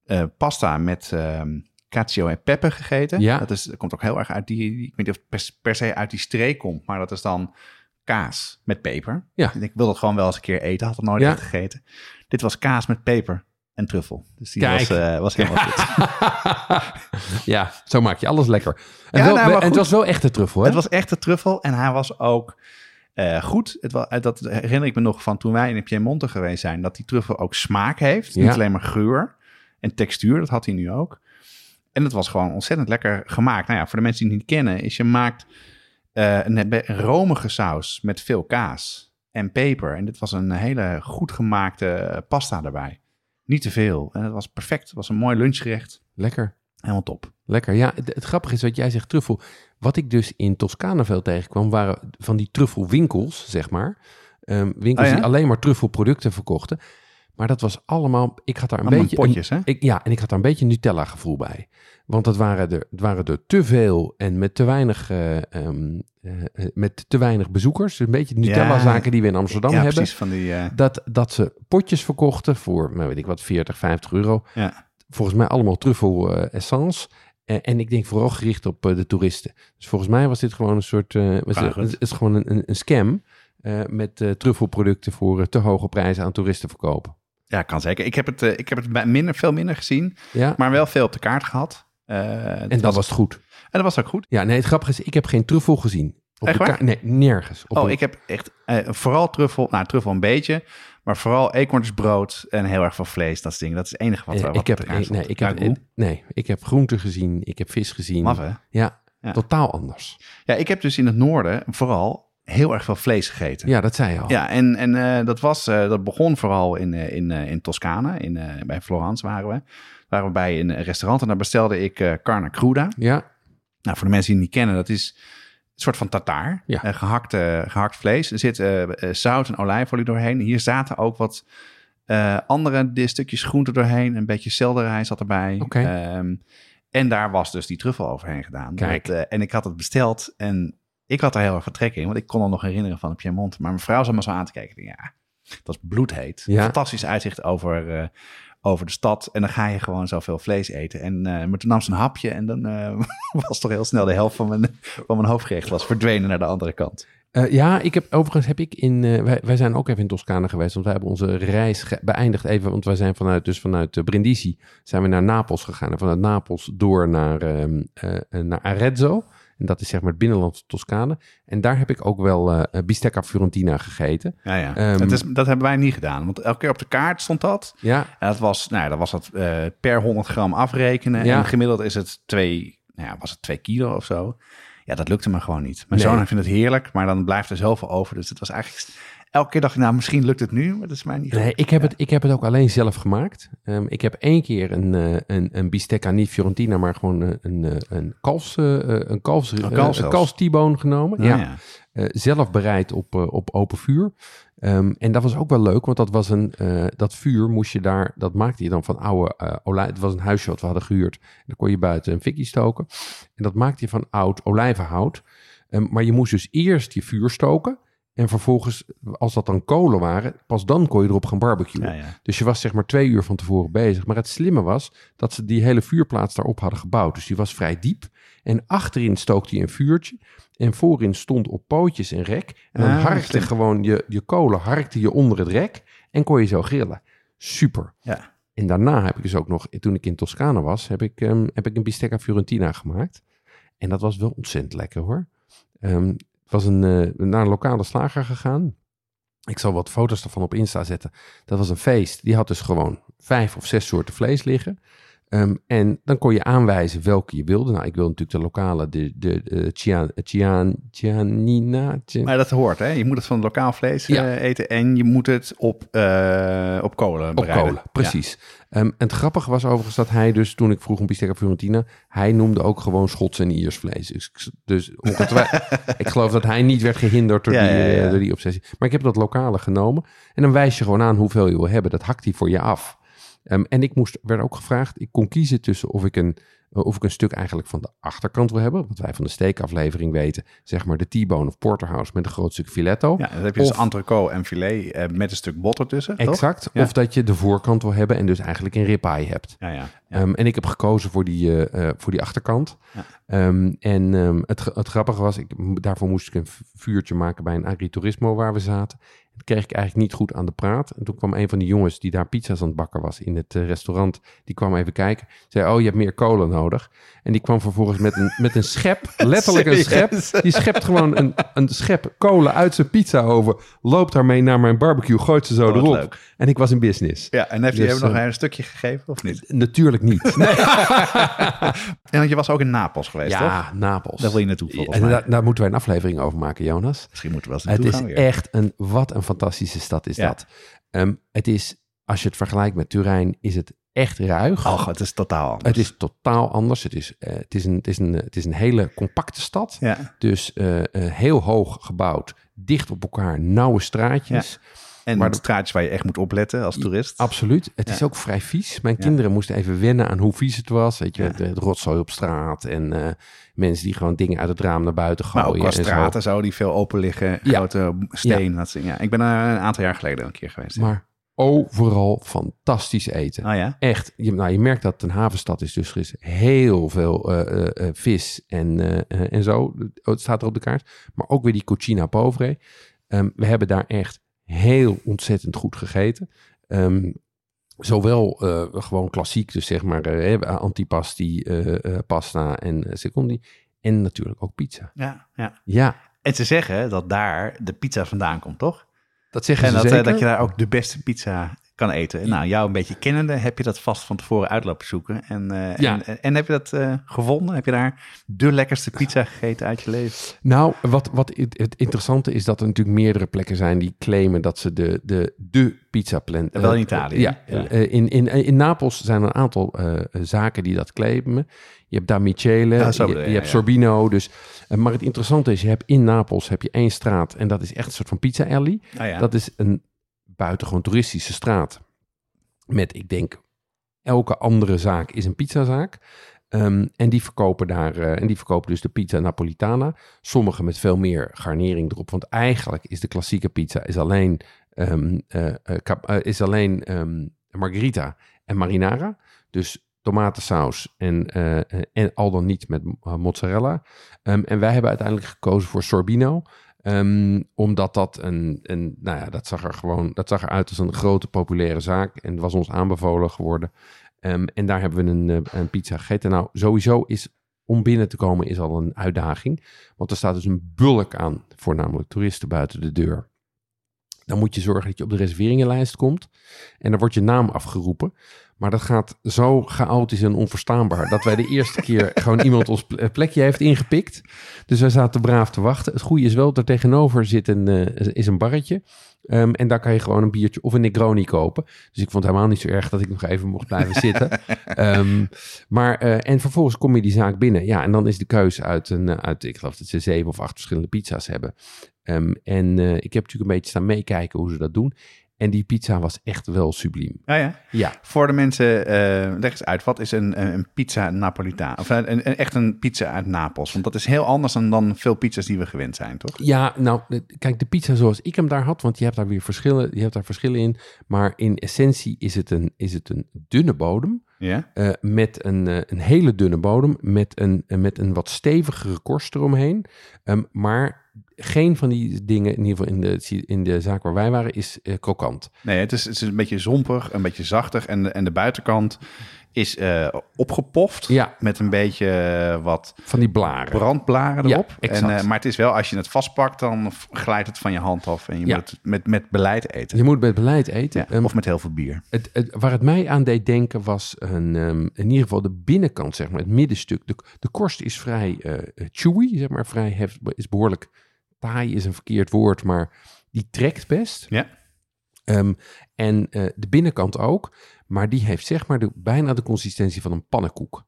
eh, pasta met ehm cacio en pepe gegeten. Ja. Dat, is, dat komt ook heel erg uit die, ik weet niet of het per, per se uit die streek komt, maar dat is dan kaas met peper. Ja. En ik wil dat gewoon wel eens een keer eten, had het nooit Ja. gegeten. Dit was kaas met peper en truffel. Dus die Kijk. was, eh, was helemaal goed. ja, zo maak je alles lekker. En, Ja, wel, nou, en het was wel echte truffel, hè? Het was echt de truffel en hij was ook eh, goed. Het was, dat herinner ik me nog van toen wij in Piemonte geweest zijn, dat die truffel ook smaak heeft. Ja. Niet alleen maar geur en textuur, dat had hij nu ook. En het was gewoon ontzettend lekker gemaakt. Nou ja, voor de mensen die het niet kennen, is je maakt eh, een, romige saus met veel kaas en peper. En dit was een hele goed gemaakte pasta daarbij. Niet te veel. En het was perfect. Het was een mooi lunchgerecht. Lekker. Helemaal top. Lekker. Ja, het, het grappige is wat jij zegt, truffel. Wat ik dus in Toscane veel tegenkwam, waren van die truffelwinkels, zeg maar. Ehm, winkels Oh ja? die alleen maar truffelproducten verkochten. Maar dat was allemaal, ik had daar een Allemaal beetje... potjes, hè? Ik, ja, en ik had daar een beetje Nutella gevoel bij. Want het waren er, het waren er te veel en met te weinig, eh, ehm, eh, eh, met te weinig bezoekers. Een beetje Nutella zaken die we in Amsterdam ja, hebben. precies. Van die, Dat, dat ze potjes verkochten voor, nou weet ik wat, 40, 50 euro. ja. Volgens mij allemaal truffel essence. Eh, en ik denk vooral gericht op de toeristen. Dus volgens mij was dit gewoon een soort, was het, is gewoon een, een, een scam. met eh, truffelproducten voor te hoge prijzen aan toeristen verkopen. Ja, kan zeker. Ik heb het, eh, ik heb het minder, veel minder gezien, Ja, maar wel veel op de kaart gehad. Eh, en dat was het goed. en dat was ook goed. Ja, nee, het grappige is, ik heb geen truffel gezien. Op Echt de waar? kaart- Nee, nergens. Op oh, een- ik heb echt eh, vooral truffel, nou truffel een beetje, maar vooral eekhoornsbrood en heel erg veel vlees. Dat is ding. Dat is het enige wat, eh, wat ik heb, eh, nee, ik heb, eh, nee, ik heb groenten gezien, ik heb vis gezien. Maf, hè? Ja, Ja. totaal anders. Ja, ik heb dus in het noorden vooral heel erg veel vlees gegeten. Ja, dat zei je al. Ja, en, en eh, dat, was, eh, dat begon vooral in, eh, in, in Toscane. In, bij Florence waren we. Waren we bij een restaurant en daar bestelde ik carne cruda. Ja, Nou, voor de mensen die het niet kennen, dat is een soort van tartaar. Ja. Eh, gehakt, eh, gehakt vlees. Er zit zout en olijfolie doorheen. Hier zaten ook wat andere stukjes groente doorheen. Een beetje selderij zat erbij. Oké. Ehm, en daar was dus die truffel overheen gedaan. Kijk. Dat, en ik had het besteld en ik had er heel erg vertrek in. Want ik kon er nog herinneren van Piemont. Maar mijn vrouw zat me zo aan te kijken. Ja, dat is bloedheet. Ja. Fantastisch uitzicht over, eh, over de stad. En dan ga je gewoon zoveel vlees eten. En, eh, maar toen nam ze een hapje en dan eh, was toch heel snel de helft van mijn, van mijn hoofdgerecht was verdwenen naar de andere kant. Ja, ik heb overigens heb ik in. wij, wij zijn ook even in Toscane geweest. Want wij hebben onze reis beëindigd even. Want wij zijn vanuit, dus vanuit eh, Brindisi zijn we naar Napels gegaan. En vanuit Napels door naar, ehm, eh, eh, naar Arezzo. En dat is zeg maar het binnenland Toscane. En daar heb ik ook wel eh bistecca Fiorentina gegeten. Ja, ja. Ehm, het is, dat hebben wij niet gedaan. Want elke keer op de kaart stond dat. Ja, En dat was, nou, ja, dat was dat eh, per 100 gram afrekenen. Ja. En gemiddeld is het twee, nou ja, was het twee kilo of zo. Ja, dat lukte me gewoon niet. Mijn Nee. zoon vindt het heerlijk, maar dan blijft er zoveel over. Dus het was eigenlijk... Elke keer dacht ik, nou, misschien lukt het nu, maar dat is mij niet Nee, ik heb, Ja. het, ik heb het ook alleen zelf gemaakt. Ehm, ik heb één keer een, eh, een, een bistecca, niet Fiorentina, maar gewoon een, een, eh, een kalfs, eh, eh, een kalfs, Een eh, kalf een kalfs T-bone genomen. Nou ja. ja. Zelf bereid op, op open vuur. Ehm, en dat was ook wel leuk, want dat was een, dat vuur moest je daar, dat maakte je dan van oude eh olij. Het was een huisje wat we hadden gehuurd. En dan kon je buiten een fikkie stoken. En dat maakte je van oud olijvenhout. Ehm, maar je moest dus eerst je vuur stoken. En vervolgens, als dat dan kolen waren, pas dan kon je erop gaan barbecuen. Ja, ja. Dus je was zeg maar twee uur van tevoren bezig. Maar het slimme was dat ze die hele vuurplaats daarop hadden gebouwd. Dus die was vrij diep. En achterin stookte je een vuurtje. En voorin stond op pootjes een rek. En dan Ah, harkte gewoon je, je kolen harkte je onder het rek. En kon je zo grillen. Super. Ja. En daarna heb ik dus ook nog, toen ik in Toscane was, heb ik, ehm, heb ik een bistecca Fiorentina gemaakt. En dat was wel ontzettend lekker hoor. Het was een, eh, naar een lokale slager gegaan. Ik zal wat foto's ervan op Insta zetten. Dat was een feest. Die had dus gewoon vijf of zes soorten vlees liggen. Ehm, en dan kon je aanwijzen welke je wilde. Nou, ik wil natuurlijk de lokale, de, de, de Cian, Cian, Cianina. Cian- Maar dat hoort, hè? Je moet het van lokaal vlees Ja. eh, eten en je moet het op, eh, op kolen Op bereiden. kolen, precies. Ehm, en het grappige was overigens dat hij dus, toen ik vroeg om bistecca Fiorentina, hij noemde ook gewoon Schots en Iers vlees. Dus, ik- dus ik geloof dat hij niet werd gehinderd door, Ja, die, eh, door die obsessie. Maar ik heb dat lokale genomen en dan wijs je gewoon aan hoeveel je wil hebben. Dat hakt hij voor je af. Ehm, en ik moest, werd ook gevraagd, ik kon kiezen tussen of ik een of ik een stuk eigenlijk van de achterkant wil hebben. Wat wij van de steekaflevering weten. Zeg maar de T-bone of porterhouse met een groot stuk filetto. Ja, dan heb je dus Of- entrecote en filet eh, met een stuk botter tussen, toch? Exact. Ja. Of dat je de voorkant wil hebben en dus eigenlijk een ribeye hebt. Ja, ja. ja. Ehm, en ik heb gekozen voor die, eh, eh, voor die achterkant. Ja. Ehm, en het, het grappige was, ik, daarvoor moest ik een vuurtje maken bij een agriturismo waar we zaten. Dat kreeg ik eigenlijk niet goed aan de praat. En toen kwam een van die jongens die daar pizza's aan het bakken was in het eh, restaurant. Die kwam even kijken. Zei, oh, je hebt meer kolen nodig. En die kwam vervolgens met een, met een schep, letterlijk een schep. Die schept gewoon een, een schep kolen uit zijn pizza over. Loopt daarmee naar mijn barbecue, gooit ze zo Oh, erop. leuk. En ik was in business. Ja, en heb je Dus, hem nog eh, een stukje gegeven of niet? Natuurlijk niet. En want je was ook in Napels geweest, toch? Ja, Napels. Daar wil je naartoe, volgens en daar, daar moeten wij een aflevering over maken, Jonas. Misschien moeten we wel Het eens is gaan weer. echt een, wat een fantastische stad is Ja. dat. Ehm, het is, als je het vergelijkt met Turijn, is het echt ruig. Och, het is totaal anders. het is totaal anders. Het is, eh, het, is een, het, is een, het is een hele compacte stad. Ja, Dus eh, eh, heel hoog gebouwd, dicht op elkaar, nauwe straatjes. En Maar maar de- straatjes waar je echt moet opletten als toerist. Absoluut. Het Ja. is ook vrij vies. Mijn Ja. kinderen moesten even wennen aan hoe vies het was. Weet je, Ja. de, de rotzooi op straat en eh, mensen die gewoon dingen uit het raam naar buiten Maar gooien. ook qua en zo. straten zo, die veel open liggen. Ja. Grote steen. Dat, ja. Ik ben er een aantal jaar geleden een keer geweest. Maar overal fantastisch eten. Oh ja? Echt, je, nou, je merkt dat het een havenstad is, dus er is heel veel eh, eh, eh, vis en, eh, eh, en zo. Het staat er op de kaart. Maar ook weer die cucina povere. Ehm, we hebben daar echt heel ontzettend goed gegeten. Ehm, zowel eh, gewoon klassiek, dus zeg maar eh, antipasti, eh, pasta en secondi. En natuurlijk ook pizza. Ja, ja. Ja, En ze zeggen dat daar de pizza vandaan komt, toch? dat zeggen En ze dat, zeker. dat je daar ook de beste pizza kan eten. En Nou, jou een beetje kennende heb je dat vast van tevoren uitlopen zoeken. En, eh, Ja. en, en, heb je dat eh, gevonden? Heb je daar de lekkerste pizza gegeten uit je leven? Nou, wat, wat het het interessante is dat er natuurlijk meerdere plekken zijn die claimen dat ze de, de, de pizza plant. Wel in Italië, Ja, ja. eh, in, in, in Napels zijn er een aantal eh, zaken die dat claimen. Je hebt Da Michele, Ah, je, hebt ja. Sorbino. Dus, eh, maar het interessante is, je hebt in Napels heb je één straat en dat is echt een soort van pizza alley. Nou ja. Dat is een buitengewoon toeristische straat. met, ik denk, elke andere zaak is een pizzazaak. Ehm, en die verkopen daar, eh, en die verkopen dus de pizza Napolitana. Sommige met veel meer garnering erop. Want eigenlijk is de klassieke pizza is alleen, eh, is alleen margherita en marinara. Dus tomatensaus en, en al dan niet met mozzarella. En wij hebben uiteindelijk gekozen voor sorbino. Ehm, omdat dat een, een, nou ja, dat zag er gewoon, dat zag eruit als een grote populaire zaak. En was ons aanbevolen geworden. Ehm, en daar hebben we een, eh, een pizza gegeten. Nou, sowieso is om binnen te komen is al een uitdaging. Want er staat dus een bulk aan, voornamelijk toeristen buiten de deur. Dan moet je zorgen dat je op de reserveringenlijst komt. En dan wordt je naam afgeroepen. Maar dat gaat zo chaotisch en onverstaanbaar. Dat wij de eerste keer gewoon iemand ons ple- plekje heeft ingepikt. Dus wij zaten braaf te wachten. Het goede is wel dat er tegenover zit een, eh, is een barretje. Ehm, en daar kan je gewoon een biertje of een Negroni kopen. Dus ik vond het helemaal niet zo erg dat ik nog even mocht blijven zitten. Ehm, maar, eh, en vervolgens kom je die zaak binnen. Ja, en dan is de keuze uit, een, eh, uit ik geloof dat ze zeven of acht verschillende pizza's hebben. Ehm, en ik heb natuurlijk een beetje staan meekijken hoe ze dat doen. En die pizza was echt wel subliem. Ja, ja. Ja, Voor de mensen, eh, leg eens uit, wat is een, een pizza Napolitaan? Of een, een- echt een pizza uit Napels? Want dat is heel anders dan, dan veel pizza's die we gewend zijn, toch? Ja, nou, kijk, de pizza zoals ik hem daar had, want je hebt daar weer verschillen, je hebt daar verschillen in. Maar in essentie is het een, is het een dunne bodem. Ja? eh, met een, eh, een hele dunne bodem, met een, eh, met een wat stevigere korst eromheen. Ehm, maar geen van die dingen, in ieder geval in de, in de zaak waar wij waren, is eh, krokant. Nee, het is, het is een beetje zompig, een beetje zachtig. En de, en de buitenkant is eh, opgepoft Ja. met een beetje eh, wat Van die blaren. brandblaren erop. en, maar het is wel, als je het vastpakt, dan glijdt het van je hand af. En je Ja. moet het met, met beleid eten. Je moet met beleid eten. Ehm, of met heel veel bier. Het, het- waar het mij aan deed denken was een, ehm, in ieder geval de binnenkant, zeg maar, het middenstuk. De, de korst is vrij chewy, zeg maar, vrij hef, is behoorlijk taai is een verkeerd woord, maar die trekt best. Ja. Ehm, en eh, de binnenkant ook, maar die heeft zeg maar de, bijna de consistentie van een pannenkoek.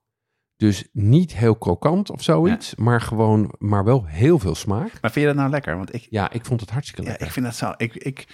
Dus niet heel krokant of zoiets, maar gewoon, maar wel heel veel smaak. Maar vind je dat nou lekker? Want ik, Ja, ik vond het hartstikke ja, lekker. ik vind dat zo... Ik, ik,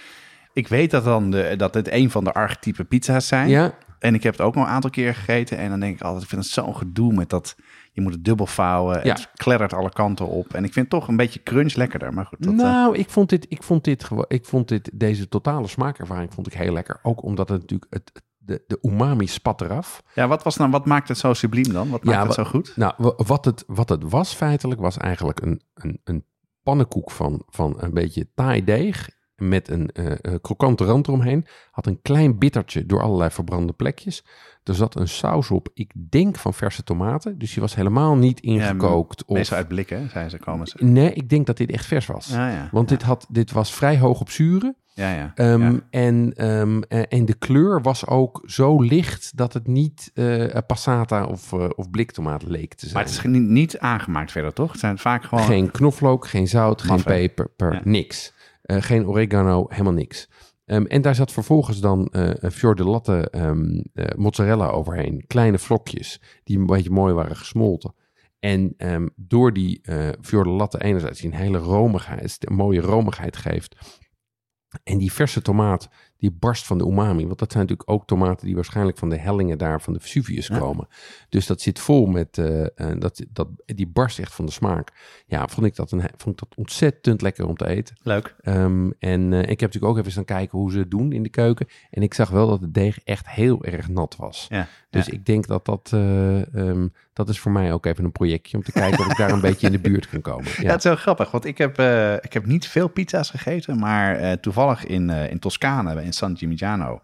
ik weet dat, dan de, dat het een van de archetype pizza's zijn. Ja, En ik heb het ook nog een aantal keer gegeten. En dan denk ik altijd, ik vind het zo'n gedoe met dat... Je moet het dubbel vouwen. Ja. Het kleddert alle kanten op. En ik vind toch een beetje crunch lekkerder. Maar goed, dat, eh, nou, ik vond dit, ik vond dit, ik vond dit, deze totale smaakervaring vond ik heel lekker. Ook omdat het natuurlijk, het, de, de umami spat eraf. ja, wat, was nou, wat maakt het zo subliem dan? Wat maakt Ja, het zo goed? Nou, wa- wat het, wat het was feitelijk, was eigenlijk een, een, een pannenkoek van, van een beetje taai deeg. Met een eh, krokante rand eromheen. Had een klein bittertje door allerlei verbrande plekjes. Er zat een saus op, ik denk van verse tomaten. Dus die was helemaal niet ingekookt. of... Meestal uit blikken, zijn ze komen ze. Nee, ik denk dat dit echt vers was. Ja, ja. Want ja. dit, had, dit was vrij hoog op zuren. Ja, ja. Ehm, ja. en, ehm, eh, en de kleur was ook zo licht dat het niet eh, passata of, of bliktomaat leek te zijn. Maar het is niet, niet aangemaakt verder, toch? Het zijn vaak gewoon... Geen knoflook, geen zout, geen peper, per, Ja. niks. Eh, geen oregano, helemaal niks. Ehm, en daar zat vervolgens dan fior de latte ehm, eh, mozzarella overheen. Kleine vlokjes die een beetje mooi waren gesmolten. En ehm, door die eh fior de latte enerzijds die een hele romigheid, een mooie romigheid geeft. En die verse tomaat, die barst van de umami. Want dat zijn natuurlijk ook tomaten die waarschijnlijk van de hellingen daar van de Vesuvius Ja. komen. Dus dat zit vol met, eh, dat, dat, die barst echt van de smaak. Ja, vond ik dat, een, vond ik dat ontzettend lekker om te eten. Leuk. Ehm, en eh, ik heb natuurlijk ook even staan kijken hoe ze het doen in de keuken. En ik zag wel dat het deeg echt heel erg nat was. Ja. Dus ja. ik denk dat dat, eh, ehm, dat is voor mij ook even een projectje om te kijken of ik daar een beetje in de buurt kan komen. Ja, het is heel grappig, want ik heb, ik heb niet veel pizza's gegeten, maar toevallig in, in Toscane, in San Gimignano,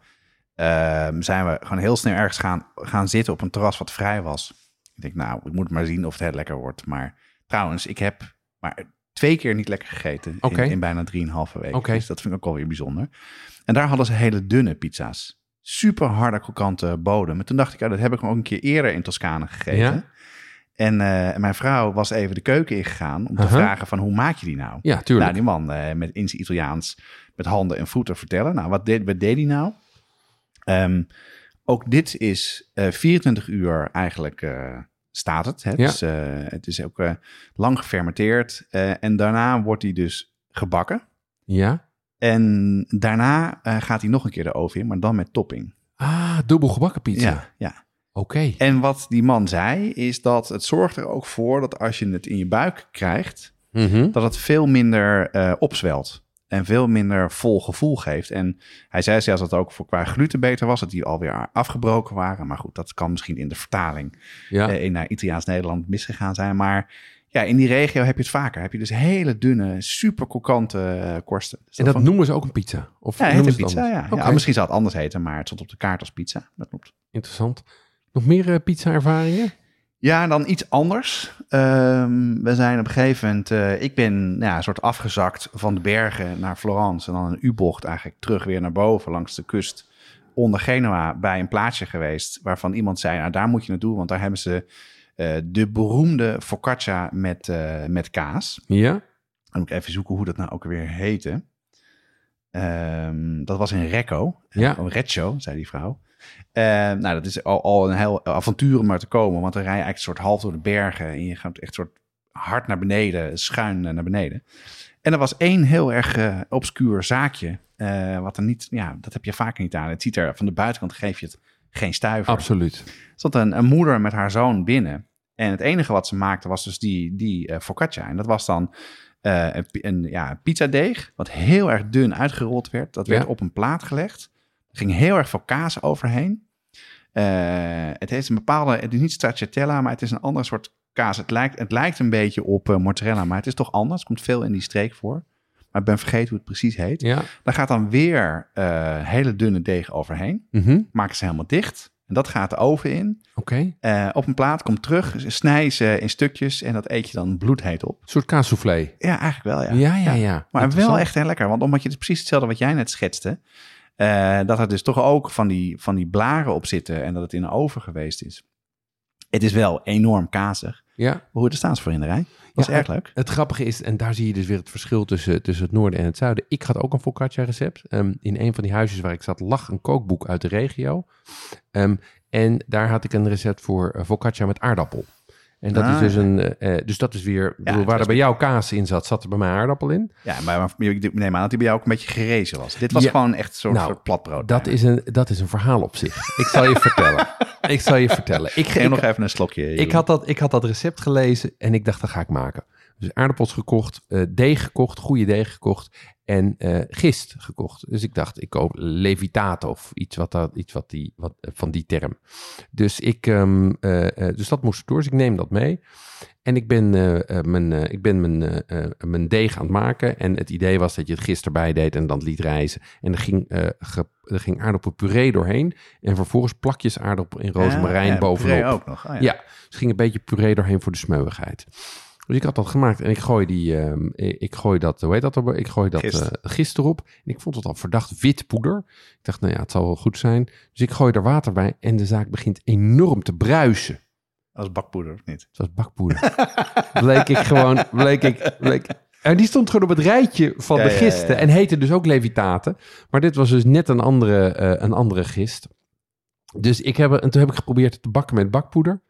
ehm, zijn we gewoon heel snel ergens gaan, gaan zitten op een terras wat vrij was. Ik denk, nou, ik moet maar zien of het heel lekker wordt. Maar trouwens, ik heb maar twee keer niet lekker gegeten in, in bijna drieënhalve week. Oké. Dus dat vind ik ook alweer bijzonder. En daar hadden ze hele dunne pizza's. Super harde, krokante bodem. En toen dacht ik, dat heb ik ook een keer eerder in Toscane gegeten. Ja? En eh, mijn vrouw was even de keuken ingegaan om te vragen van hoe maak je die nou? ja tuurlijk. Nou, die man eh, met in zijn Italiaans met handen en voeten vertellen. Nou, wat deed, wat deed hij nou? Ehm, ook dit is eh 24 uur eigenlijk eh, staat het. Hè? Ja. Dus, eh, het is ook lang gefermenteerd. en daarna wordt hij dus gebakken. ja? En daarna gaat hij nog een keer de oven in, maar dan met topping. Ah, dubbel gebakken pizza. Ja, ja. Oké. En wat die man zei, is dat het zorgt er ook voor dat als je het in je buik krijgt, Mhm. dat het veel minder opzwelt. En veel minder vol gevoel geeft. En hij zei zelfs dat het ook voor qua gluten beter was. Dat die alweer afgebroken waren. Maar goed, dat kan misschien in de vertaling Ja. eh, in naar Italiaans-Nederland misgegaan zijn. Maar ja, in die regio heb je het vaker. Heb je dus hele dunne, super krokante eh, korsten. Dus en dat noemen ze ook een pizza? Of ja, noemen ze het pizza, ja. Misschien zou het anders heten, maar het stond op de kaart als pizza. Dat klopt. Interessant. Nog meer eh, pizza-ervaringen? Ja, dan iets anders. Ehm, we zijn op een gegeven moment... eh, ik ben nou ja, een soort afgezakt van de bergen naar Florence... en dan een U-bocht eigenlijk terug weer naar boven langs de kust... onder Genua bij een plaatsje geweest... waarvan iemand zei, nou daar moet je naartoe... want daar hebben ze eh, de beroemde focaccia met, eh, met kaas. Ja. Dan moet ik even zoeken hoe dat nou ook weer heette. Ehm, dat was in Recco. Ja. Oh, Reccio, zei die vrouw. Eh, nou, dat is al, al een heel avontuur om maar te komen. Want dan rij je eigenlijk een soort half door de bergen. En je gaat echt soort hard naar beneden, schuin eh, naar beneden. En er was één heel erg eh, obscuur zaakje. wat er niet, ja, dat heb je vaak niet aan. Het ziet er van de buitenkant geef je het geen stuiver. Absoluut. Er zat een, een moeder met haar zoon binnen. En het enige wat ze maakte was dus die, die focaccia. En dat was dan een, een ja, pizzadeeg, wat heel erg dun uitgerold werd. Dat werd Ja. op een plaat gelegd. Er ging heel erg veel kaas overheen. Eh, het heeft een bepaalde, het is niet stracciatella, maar het is een ander soort kaas. Het lijkt, het lijkt een beetje op mozzarella, maar het is toch anders. Het komt veel in die streek voor. Maar ik ben vergeten hoe het precies heet. Ja. Daar gaat dan weer eh, hele dunne deeg overheen. Mhm. Maken ze helemaal dicht. En dat gaat de oven in. Oké. Op een plaat, komt terug, snij ze in stukjes en dat eet je dan bloedheet op. Een soort kaassoufflé. Ja, eigenlijk wel, ja. Ja, ja, ja. Maar wel echt heel lekker, want omdat je het precies hetzelfde wat jij net schetste, eh, dat er dus toch ook van die, van die blaren op zitten en dat het in de oven geweest is. Het is wel enorm kazig. Ja. Hoe er staan ze voor in de rij. Dat is erg leuk. Het grappige is, en daar zie je dus weer het verschil tussen, tussen het noorden en het zuiden. Ik had ook een focaccia recept. Ehm, in een van die huisjes waar ik zat lag een kookboek uit de regio. Ehm, en daar had ik een recept voor eh, focaccia met aardappel. En dat Ah, is dus ja. een, eh, eh, dus dat is weer, bedoel, waar er bij jou kaas in zat, zat er bij mij aardappel in. Ja, maar, maar ik neem aan dat die bij jou ook een beetje gerezen was. Dit was Ja. gewoon echt soort, Nou, soort platbrood. Dat is, een, dat is een verhaal op zich. Ik zal je vertellen. Ik zal je vertellen. Ik, Geef nog even een slokje. Ik had, dat, ik had dat recept gelezen en ik dacht, dat ga ik maken. Dus aardappels gekocht, eh, deeg gekocht, goede deeg gekocht en eh, gist gekocht. Dus ik dacht, ik koop levitate of iets, wat dat, iets wat die, wat, eh, van die term. Dus, ik, ehm, eh, dus dat moest door, dus ik neem dat mee. En ik ben, mijn, ik ben mijn, mijn deeg aan het maken. En het idee was dat je het gist erbij deed en dan liet rijzen. En er ging, ge- er ging aardappelpuree doorheen. En vervolgens plakjes aardappel in rozemarijn Ja, ja, bovenop. ook nog. Oh, ja. Ja, dus ging een beetje puree doorheen voor de smeuigheid. Dus ik had dat gemaakt en ik gooi die, ehm, ik gooi dat, hoe heet dat? Ik gooi dat Gist. gist erop. En ik vond het al verdacht wit poeder. Ik dacht, nou ja, het zal wel goed zijn. Dus ik gooi er water bij en de zaak begint enorm te bruisen. Als bakpoeder, of niet? Het was bakpoeder. bleek ik gewoon, bleek ik, bleek... En die stond gewoon op het rijtje van Ja, de ja, gisten. ja. En heette dus ook levitaten. Maar dit was dus net een andere, eh, een andere gist. Dus ik heb, en toen heb ik geprobeerd het te bakken met bakpoeder.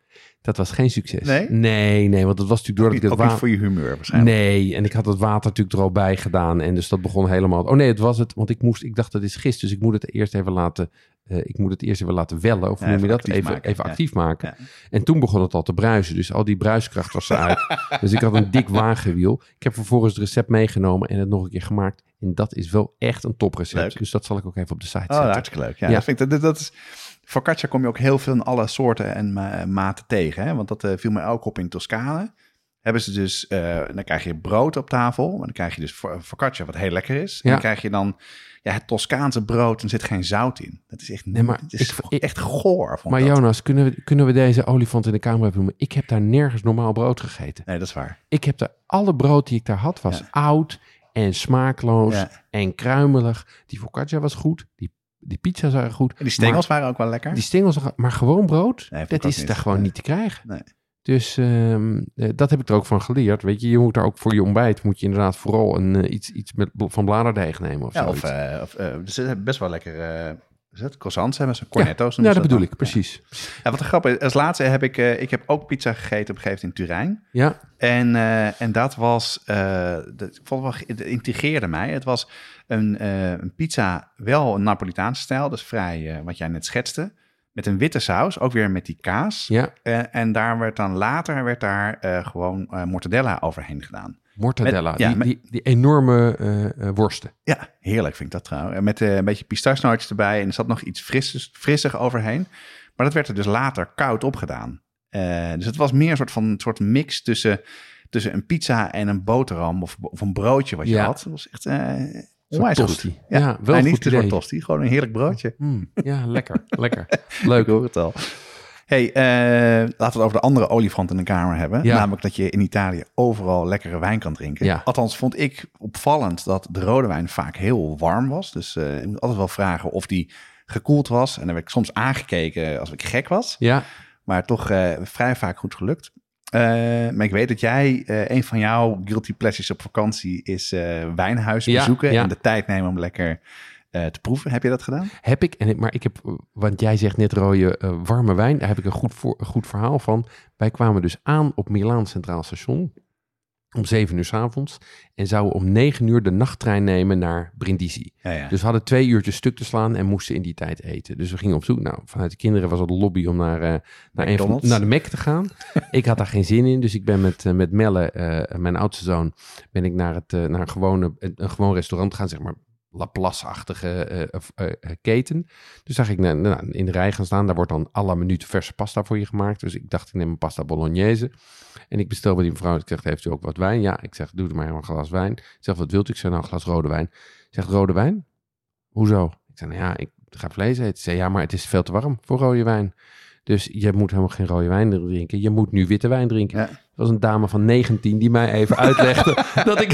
Dat was geen succes. Nee? Nee, nee, want dat was natuurlijk doordat ik Niet, het water... voor je humeur waarschijnlijk. Nee, en ik had het water natuurlijk er al bij gedaan. En dus dat begon helemaal... Oh nee, het was het. Want ik moest... Ik dacht, dat is gist. Dus ik moet het eerst even laten... eh, ik moet het eerst even laten wellen. Of Ja, noem je dat? actief Even, maken. even Ja. actief maken. Ja. En toen begon het al te bruisen. Dus al die bruiskracht was eruit. dus ik had een dik wagenwiel. Ik heb vervolgens het recept meegenomen en het nog een keer gemaakt. En dat is wel echt een toprecept. Dus dat zal ik ook even op de site Oh, zetten. hartstikke leuk. Ja, Ja. Dat vind ik, dat, dat is, focaccia kom je ook heel veel in alle soorten en ma- maten tegen. Hè? Want dat eh, viel mij ook op in Toscane. Hebben ze dus, eh, dan krijg je brood op tafel. Maar dan krijg je dus fo- focaccia, wat heel lekker is. En dan krijg je dan ja, het Toscaanse brood. En zit geen zout in. Dat is echt, Nee, maar het is ik- echt goor. Maar dat. Jonas, kunnen we, kunnen we deze olifant in de kamer noemen? Ik heb daar nergens normaal brood gegeten. Nee, dat is waar. Ik heb daar, alle brood die ik daar had, was Ja. oud en smaakloos Ja. en kruimelig. Die focaccia was goed, die, die pizza waren goed. En die stengels waren ook wel lekker. Die stengels, maar gewoon brood, Nee, dat is daar gewoon Nee. niet te krijgen. Nee. Dus ehm, eh, dat heb ik er ook van geleerd. Weet je, je moet daar ook voor je ontbijt, moet je inderdaad vooral een, eh, iets, iets met, van bladerdeeg nemen of Ja, of, eh, of ze hebben best wel lekker is het? Croissants hebben ze, cornetto's ja, dat bedoel dan. ik, precies. Ja, wat een grap is, als laatste heb ik, eh, ik heb ook pizza gegeten op een gegeven moment in Turijn. Ja, En, eh, en dat was, eh, dat, ik het intrigeerde mij. Het was een, een pizza, wel een Napolitaanse stijl, dus vrij, wat jij net schetste. Met een witte saus, ook weer met die kaas. ja. En daar werd dan later werd daar gewoon mortadella overheen gedaan. Mortadella, Met- ja, die, met- die, die enorme eh, eh, worsten. Ja, heerlijk vind ik dat trouwens. En Met eh, een beetje pistachenootjes erbij en er zat nog iets frisses, frissig overheen. Maar dat werd er dus later koud opgedaan. Eh dus het was meer een soort van een soort mix tussen, tussen een pizza en een boterham of, of een broodje wat je Ja. had. Dat was echt onwijs goed. tosti. Ja, wel nee, een niet goed een soort tosti, gewoon een heerlijk broodje. Mm, ja, lekker, lekker. Leuk. hoor het al. Hey, eh, laten we het over de andere olifant in de kamer hebben. Ja. Namelijk dat je in Italië overal lekkere wijn kan drinken. Ja. Althans vond ik opvallend dat de rode wijn vaak heel warm was. Dus eh ik moet altijd wel vragen of die gekoeld was. En dan werd ik soms aangekeken als ik gek was. Ja, Maar toch eh, vrij vaak goed gelukt. Eh, maar ik weet dat jij, eh, een van jouw guilty pleasures op vakantie is eh wijnhuis Ja, bezoeken. ja. En de tijd nemen om lekker eh, te proeven. Heb je dat gedaan? heb ik. En, maar ik heb, want jij zegt net rode eh, warme wijn. Daar heb ik een goed, voor, goed verhaal van. Wij kwamen dus aan op Milaan Centraal Station. Om zeven uur 's avonds. En zouden om negen uur de nachttrein nemen naar Brindisi. Ja, ja. Dus we hadden twee uurtjes stuk te slaan en moesten in die tijd eten. Dus we gingen op zoek. Nou, vanuit de kinderen was het de lobby om naar, eh, naar, een van, naar de Mac te gaan. ik had daar geen zin in. Dus ik ben met, met Melle, mijn oudste zoon, ben ik naar, het, naar een, gewone, een, gewoon restaurant gegaan. Zeg maar Laplace-achtige eh, eh, eh, keten. Dus zag ik naar, nou, in de rij gaan staan. Daar wordt dan alle minuten verse pasta voor je gemaakt. Dus ik dacht, ik neem een pasta bolognese. En ik bestel bij die mevrouw. Ik zeg, heeft u ook wat wijn? Ja, ik zeg, doe er maar een glas wijn. Ik zeg, wat wilt u? Ik zeg, nou, een glas rode wijn. Zegt rode wijn? Hoezo? Ik zei, nou ja, ik ga vlees eten. Ze zei, ja, maar het is veel te warm voor rode wijn. Dus je moet helemaal geen rode wijn drinken. Je moet nu witte wijn drinken. Ja. Er was een dame van 19 die mij even uitlegde dat ik...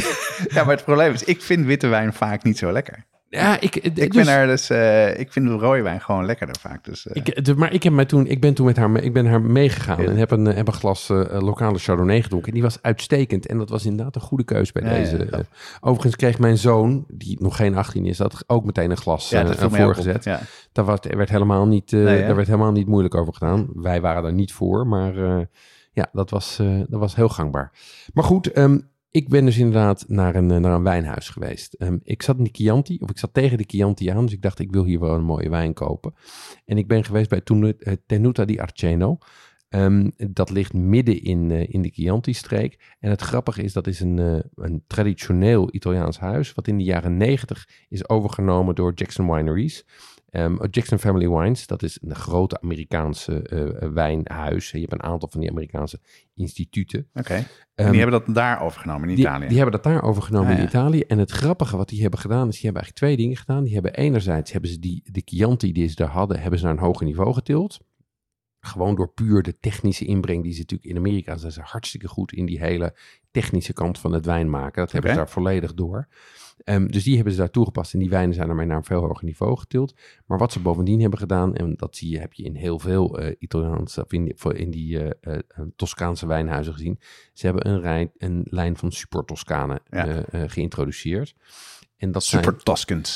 Ja, maar het probleem is, ik vind witte wijn vaak niet zo lekker. Ja, ik, Ik dus- ben er dus, eh, ik vind de rode wijn gewoon lekkerder vaak. Dus, eh, Ik, de- maar ik, heb mij toen, ik ben toen met haar, ik ben haar meegegaan Ja. en heb een, eh, heb een glas eh, eh, lokale Chardonnay gedronken. En die was uitstekend. En dat was inderdaad een goede keus bij Ja, deze. ja. eh. overigens kreeg mijn zoon, die nog geen 18 is, dat ook meteen een glas eh, voorgezet. Daar, was, er werd helemaal niet, eh, Nee, daar werd helemaal niet moeilijk over gedaan. Wij waren daar niet voor, maar eh, ja, dat was, eh, dat was heel gangbaar. Maar goed, ehm, ik ben dus inderdaad naar een, eh, naar een wijnhuis geweest. Ehm, ik zat in de Chianti, of ik zat tegen de Chianti aan, dus ik dacht ik wil hier wel een mooie wijn kopen. En ik ben geweest bij eh, Tenuta di Arceno. Ehm, dat ligt midden in, eh, in de Chianti-streek. En het grappige is, dat is een, een traditioneel Italiaans huis, wat in de jaren negentig is overgenomen door Jackson Wineries. Ehm, Jackson Family Wines, dat is een grote Amerikaanse eh, eh, wijnhuis. Je hebt een aantal van die Amerikaanse instituten. Oké. En Ehm, die hebben dat daar overgenomen in die, Italië. die hebben dat daar overgenomen Ah, in. Italië. En het grappige wat die hebben gedaan, is die hebben eigenlijk twee dingen gedaan. Die hebben enerzijds, hebben ze die, de Chianti die ze daar hadden, hebben ze naar een hoger niveau getild. Gewoon door puur de technische inbreng die ze natuurlijk in Amerika zijn ze hartstikke goed in die hele technische kant van het wijn maken. Dat hebben ze daar volledig door. Ehm, dus die hebben ze daar toegepast en die wijnen zijn daarmee naar een veel hoger niveau getild. Maar wat ze bovendien hebben gedaan, en dat zie je, heb je in heel veel eh Italiaanse, of in, die- in die eh, Toscaanse wijnhuizen gezien. Ze hebben een, rij, een lijn van Super Toscane Ja. geïntroduceerd. En dat zijn, Super.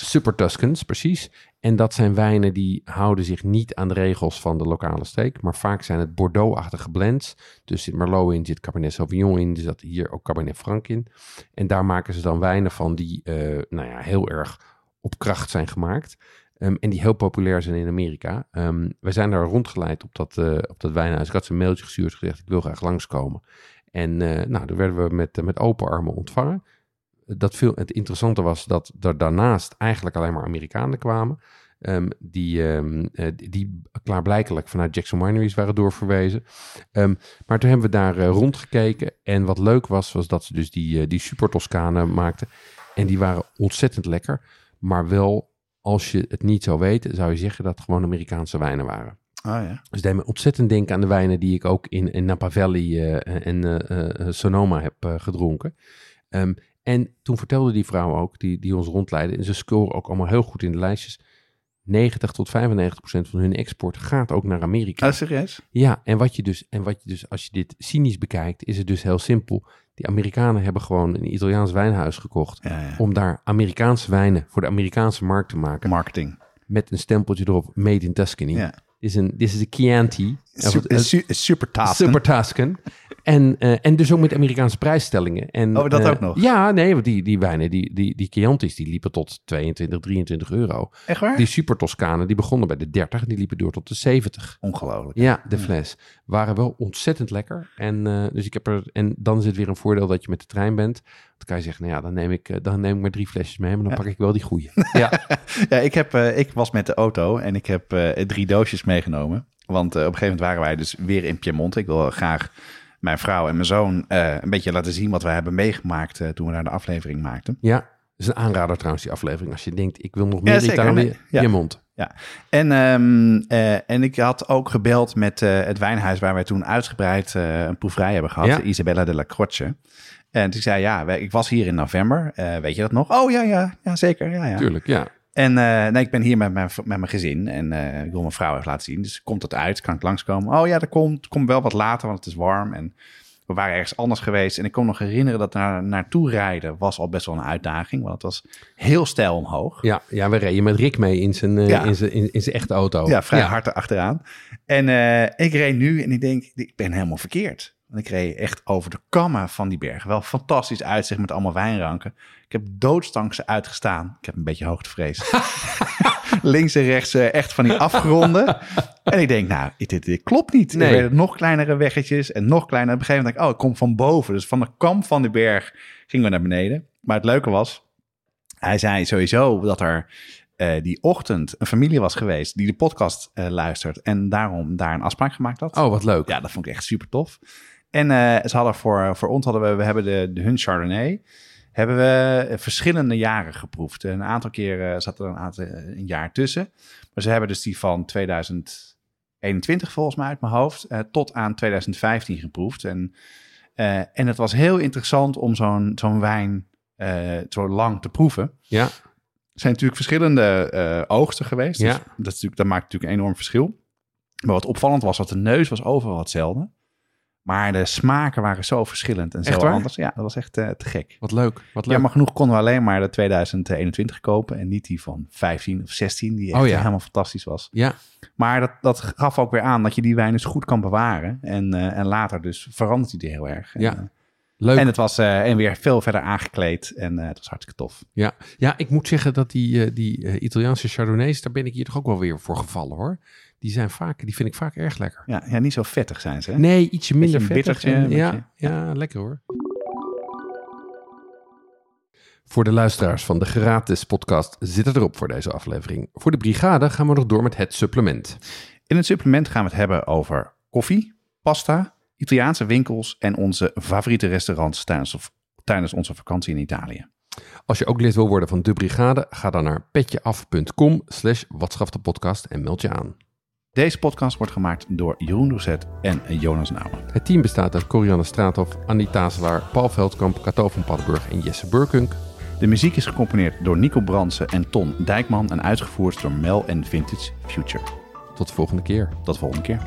Super Tuscans, precies. En dat zijn wijnen die houden zich niet aan de regels van de lokale streek. Maar vaak zijn het Bordeaux-achtige blends. Dus zit Merlot in, zit Cabernet Sauvignon in. Er zat hier ook Cabernet Franc in. En daar maken ze dan wijnen van die eh, nou ja, heel erg op kracht zijn gemaakt. Ehm, en die heel populair zijn in Amerika. Ehm wij zijn daar rondgeleid op dat, eh, op dat wijnhuis. Ik had ze een mailtje gestuurd gezegd, ik wil graag langskomen. En eh, nou, daar werden we met, met open armen ontvangen dat veel, het interessante was dat er daarnaast eigenlijk alleen maar Amerikanen kwamen. ehm, die, eh, die- klaarblijkelijk vanuit Jackson Wineries waren doorverwezen. Ehm, maar toen hebben we daar eh, rondgekeken. En wat leuk was, was dat ze dus die, eh, die super Toscanen maakten. En die waren ontzettend lekker. Maar wel, als je het niet zou weten, zou je zeggen dat het gewoon Amerikaanse wijnen waren. Oh ja. Dus deed me ontzettend denken aan de wijnen die ik ook in, in Napa Valley en Sonoma heb gedronken. Ehm, en toen vertelde die vrouw ook, die, die ons rondleidde, en ze scoren ook allemaal heel goed in de lijstjes. 90 tot 95 procent van hun export gaat ook naar Amerika. Oh, serieus? Ja, en wat je dus, en wat je dus, als je dit cynisch bekijkt, is het dus heel simpel. Die Amerikanen hebben gewoon een Italiaans wijnhuis gekocht. Ja, ja. Om daar Amerikaanse wijnen voor de Amerikaanse markt te maken. Marketing. met een stempeltje erop, made in Tuscany. Ja. Dit is een, dit is een Chianti. Super, su- super task. Super Tuscan. En, eh, en dus ook met Amerikaanse prijsstellingen. En, Oh, dat eh, ook nog? Ja, nee, want die, die wijnen, die, die, die Chianti's, die liepen tot 22, 23 euro. Echt waar? Die Super Toscanen, die begonnen bij de 30 en die liepen door tot de 70. Ongelooflijk. Ja, de fles. Waren wel ontzettend lekker. En, eh, dus ik heb er, en dan is het weer een voordeel dat je met de trein bent. Dan kan je zeggen, nou ja, dan neem ik, eh, dan neem ik maar drie flesjes mee, maar dan pak ik wel die goede. Ja, Ja, ik, heb, eh, ik was met de auto en ik heb eh, drie doosjes meegenomen. Want op een gegeven moment waren wij dus weer in Piemonte. Ik wil graag mijn vrouw en mijn zoon een beetje laten zien wat wij hebben meegemaakt toen we daar de aflevering maakten. ja. Dat is een aanrader trouwens, die aflevering. Als je denkt, ik wil nog meer Ja. Italië, Nee, ja. En, ehm, eh, en ik had ook gebeld met eh, het wijnhuis waar wij toen uitgebreid eh, een proeverij hebben gehad, Ja. Isabella de la Croce. En toen zei ja, ik was hier in november, weet je dat nog? Oh ja, ja, ja zeker, ja, ja. Tuurlijk, ja. En nee, ik ben hier met mijn, met mijn gezin en ik wil mijn vrouw even laten zien. Dus komt het uit, kan ik langskomen? Oh ja, dat komt, komt wel wat later, want het is warm. En we waren ergens anders geweest. En ik kon nog herinneren dat naar, naartoe rijden was al best wel een uitdaging. Want het was heel stijl omhoog. Ja, ja, we reden met Rick mee in zijn, eh, Ja. in zijn, in, in zijn echte auto. Ja, vrij hard erachteraan. En eh, ik reed nu en ik denk, ik ben helemaal verkeerd. Want ik reed echt over de kammen van die berg. Wel fantastisch uitzicht met allemaal wijnranken. Ik heb doodstankse uitgestaan. Ik heb een beetje hoogtevrees. Links en rechts eh, echt van die afgronden. en ik denk, nou, dit, dit klopt niet. Nee. Er nog kleinere weggetjes en nog kleiner. Op een gegeven moment denk ik, oh, ik kom van boven. Dus van de kam van de berg gingen we naar beneden. Maar het leuke was, hij zei sowieso dat er eh, die ochtend een familie was geweest die de podcast eh, luistert en daarom daar een afspraak gemaakt had. Oh, wat leuk. Ja, dat vond ik echt super tof. En eh, ze hadden voor, voor ons hadden we, we hebben de, de hun Chardonnay, hebben we verschillende jaren geproefd. Een aantal keren zat er een, aantal, een jaar tussen. Maar ze hebben dus die van 2021 volgens mij uit mijn hoofd eh, tot aan 2015 geproefd. En, eh, en het was heel interessant om zo'n zo'n wijn eh, zo lang te proeven. Ja, Er zijn natuurlijk verschillende eh, oogsten geweest. Ja. Dus dat, is natuurlijk, dat maakt natuurlijk een enorm verschil. Maar wat opvallend was, dat de neus was overal hetzelfde. Maar de smaken waren zo verschillend en zo anders. Ja, dat was echt eh, te gek. wat leuk. Wat leuk. Ja, maar genoeg konden we alleen maar de 2021 kopen. En niet die van 15 of 16, die echt Oh ja. helemaal fantastisch was. Ja, Maar dat, dat gaf ook weer aan dat je die wijn dus goed kan bewaren. En, eh, en later dus verandert hij heel erg. En, Ja. eh, leuk. en het was en weer veel verder aangekleed. En eh, het was hartstikke tof. Ja, ja ik moet zeggen dat die, die Italiaanse Chardonnays, daar ben ik hier toch ook wel weer voor gevallen hoor. Die zijn vaak, die vind ik vaak erg lekker. Ja, ja niet zo vettig zijn ze. hè? Nee, ietsje minder Beetje vettig. bittertje, en- ja, ja, lekker hoor. Voor de luisteraars van de gratis podcast zit het erop voor deze aflevering. Voor de brigade gaan we nog door met het supplement. In het supplement gaan we het hebben over koffie, pasta, Italiaanse winkels en onze favoriete restaurants tijdens, tijdens onze vakantie in Italië. Als je ook lid wil worden van de brigade, ga dan naar petjeaf.com slash podcast en meld je aan. Deze podcast wordt gemaakt door Jeroen Doucet en Jonas Nouwen. Het team bestaat uit Corianne Straathof, Annie Tazelaar, Paul Veldkamp, Cato van Paddenburg en Jesse Burkunk. De muziek is gecomponeerd door Nico Bransen en Ton Dijkman en uitgevoerd door Mel en Vintage Future. Tot de volgende keer. Tot de volgende keer.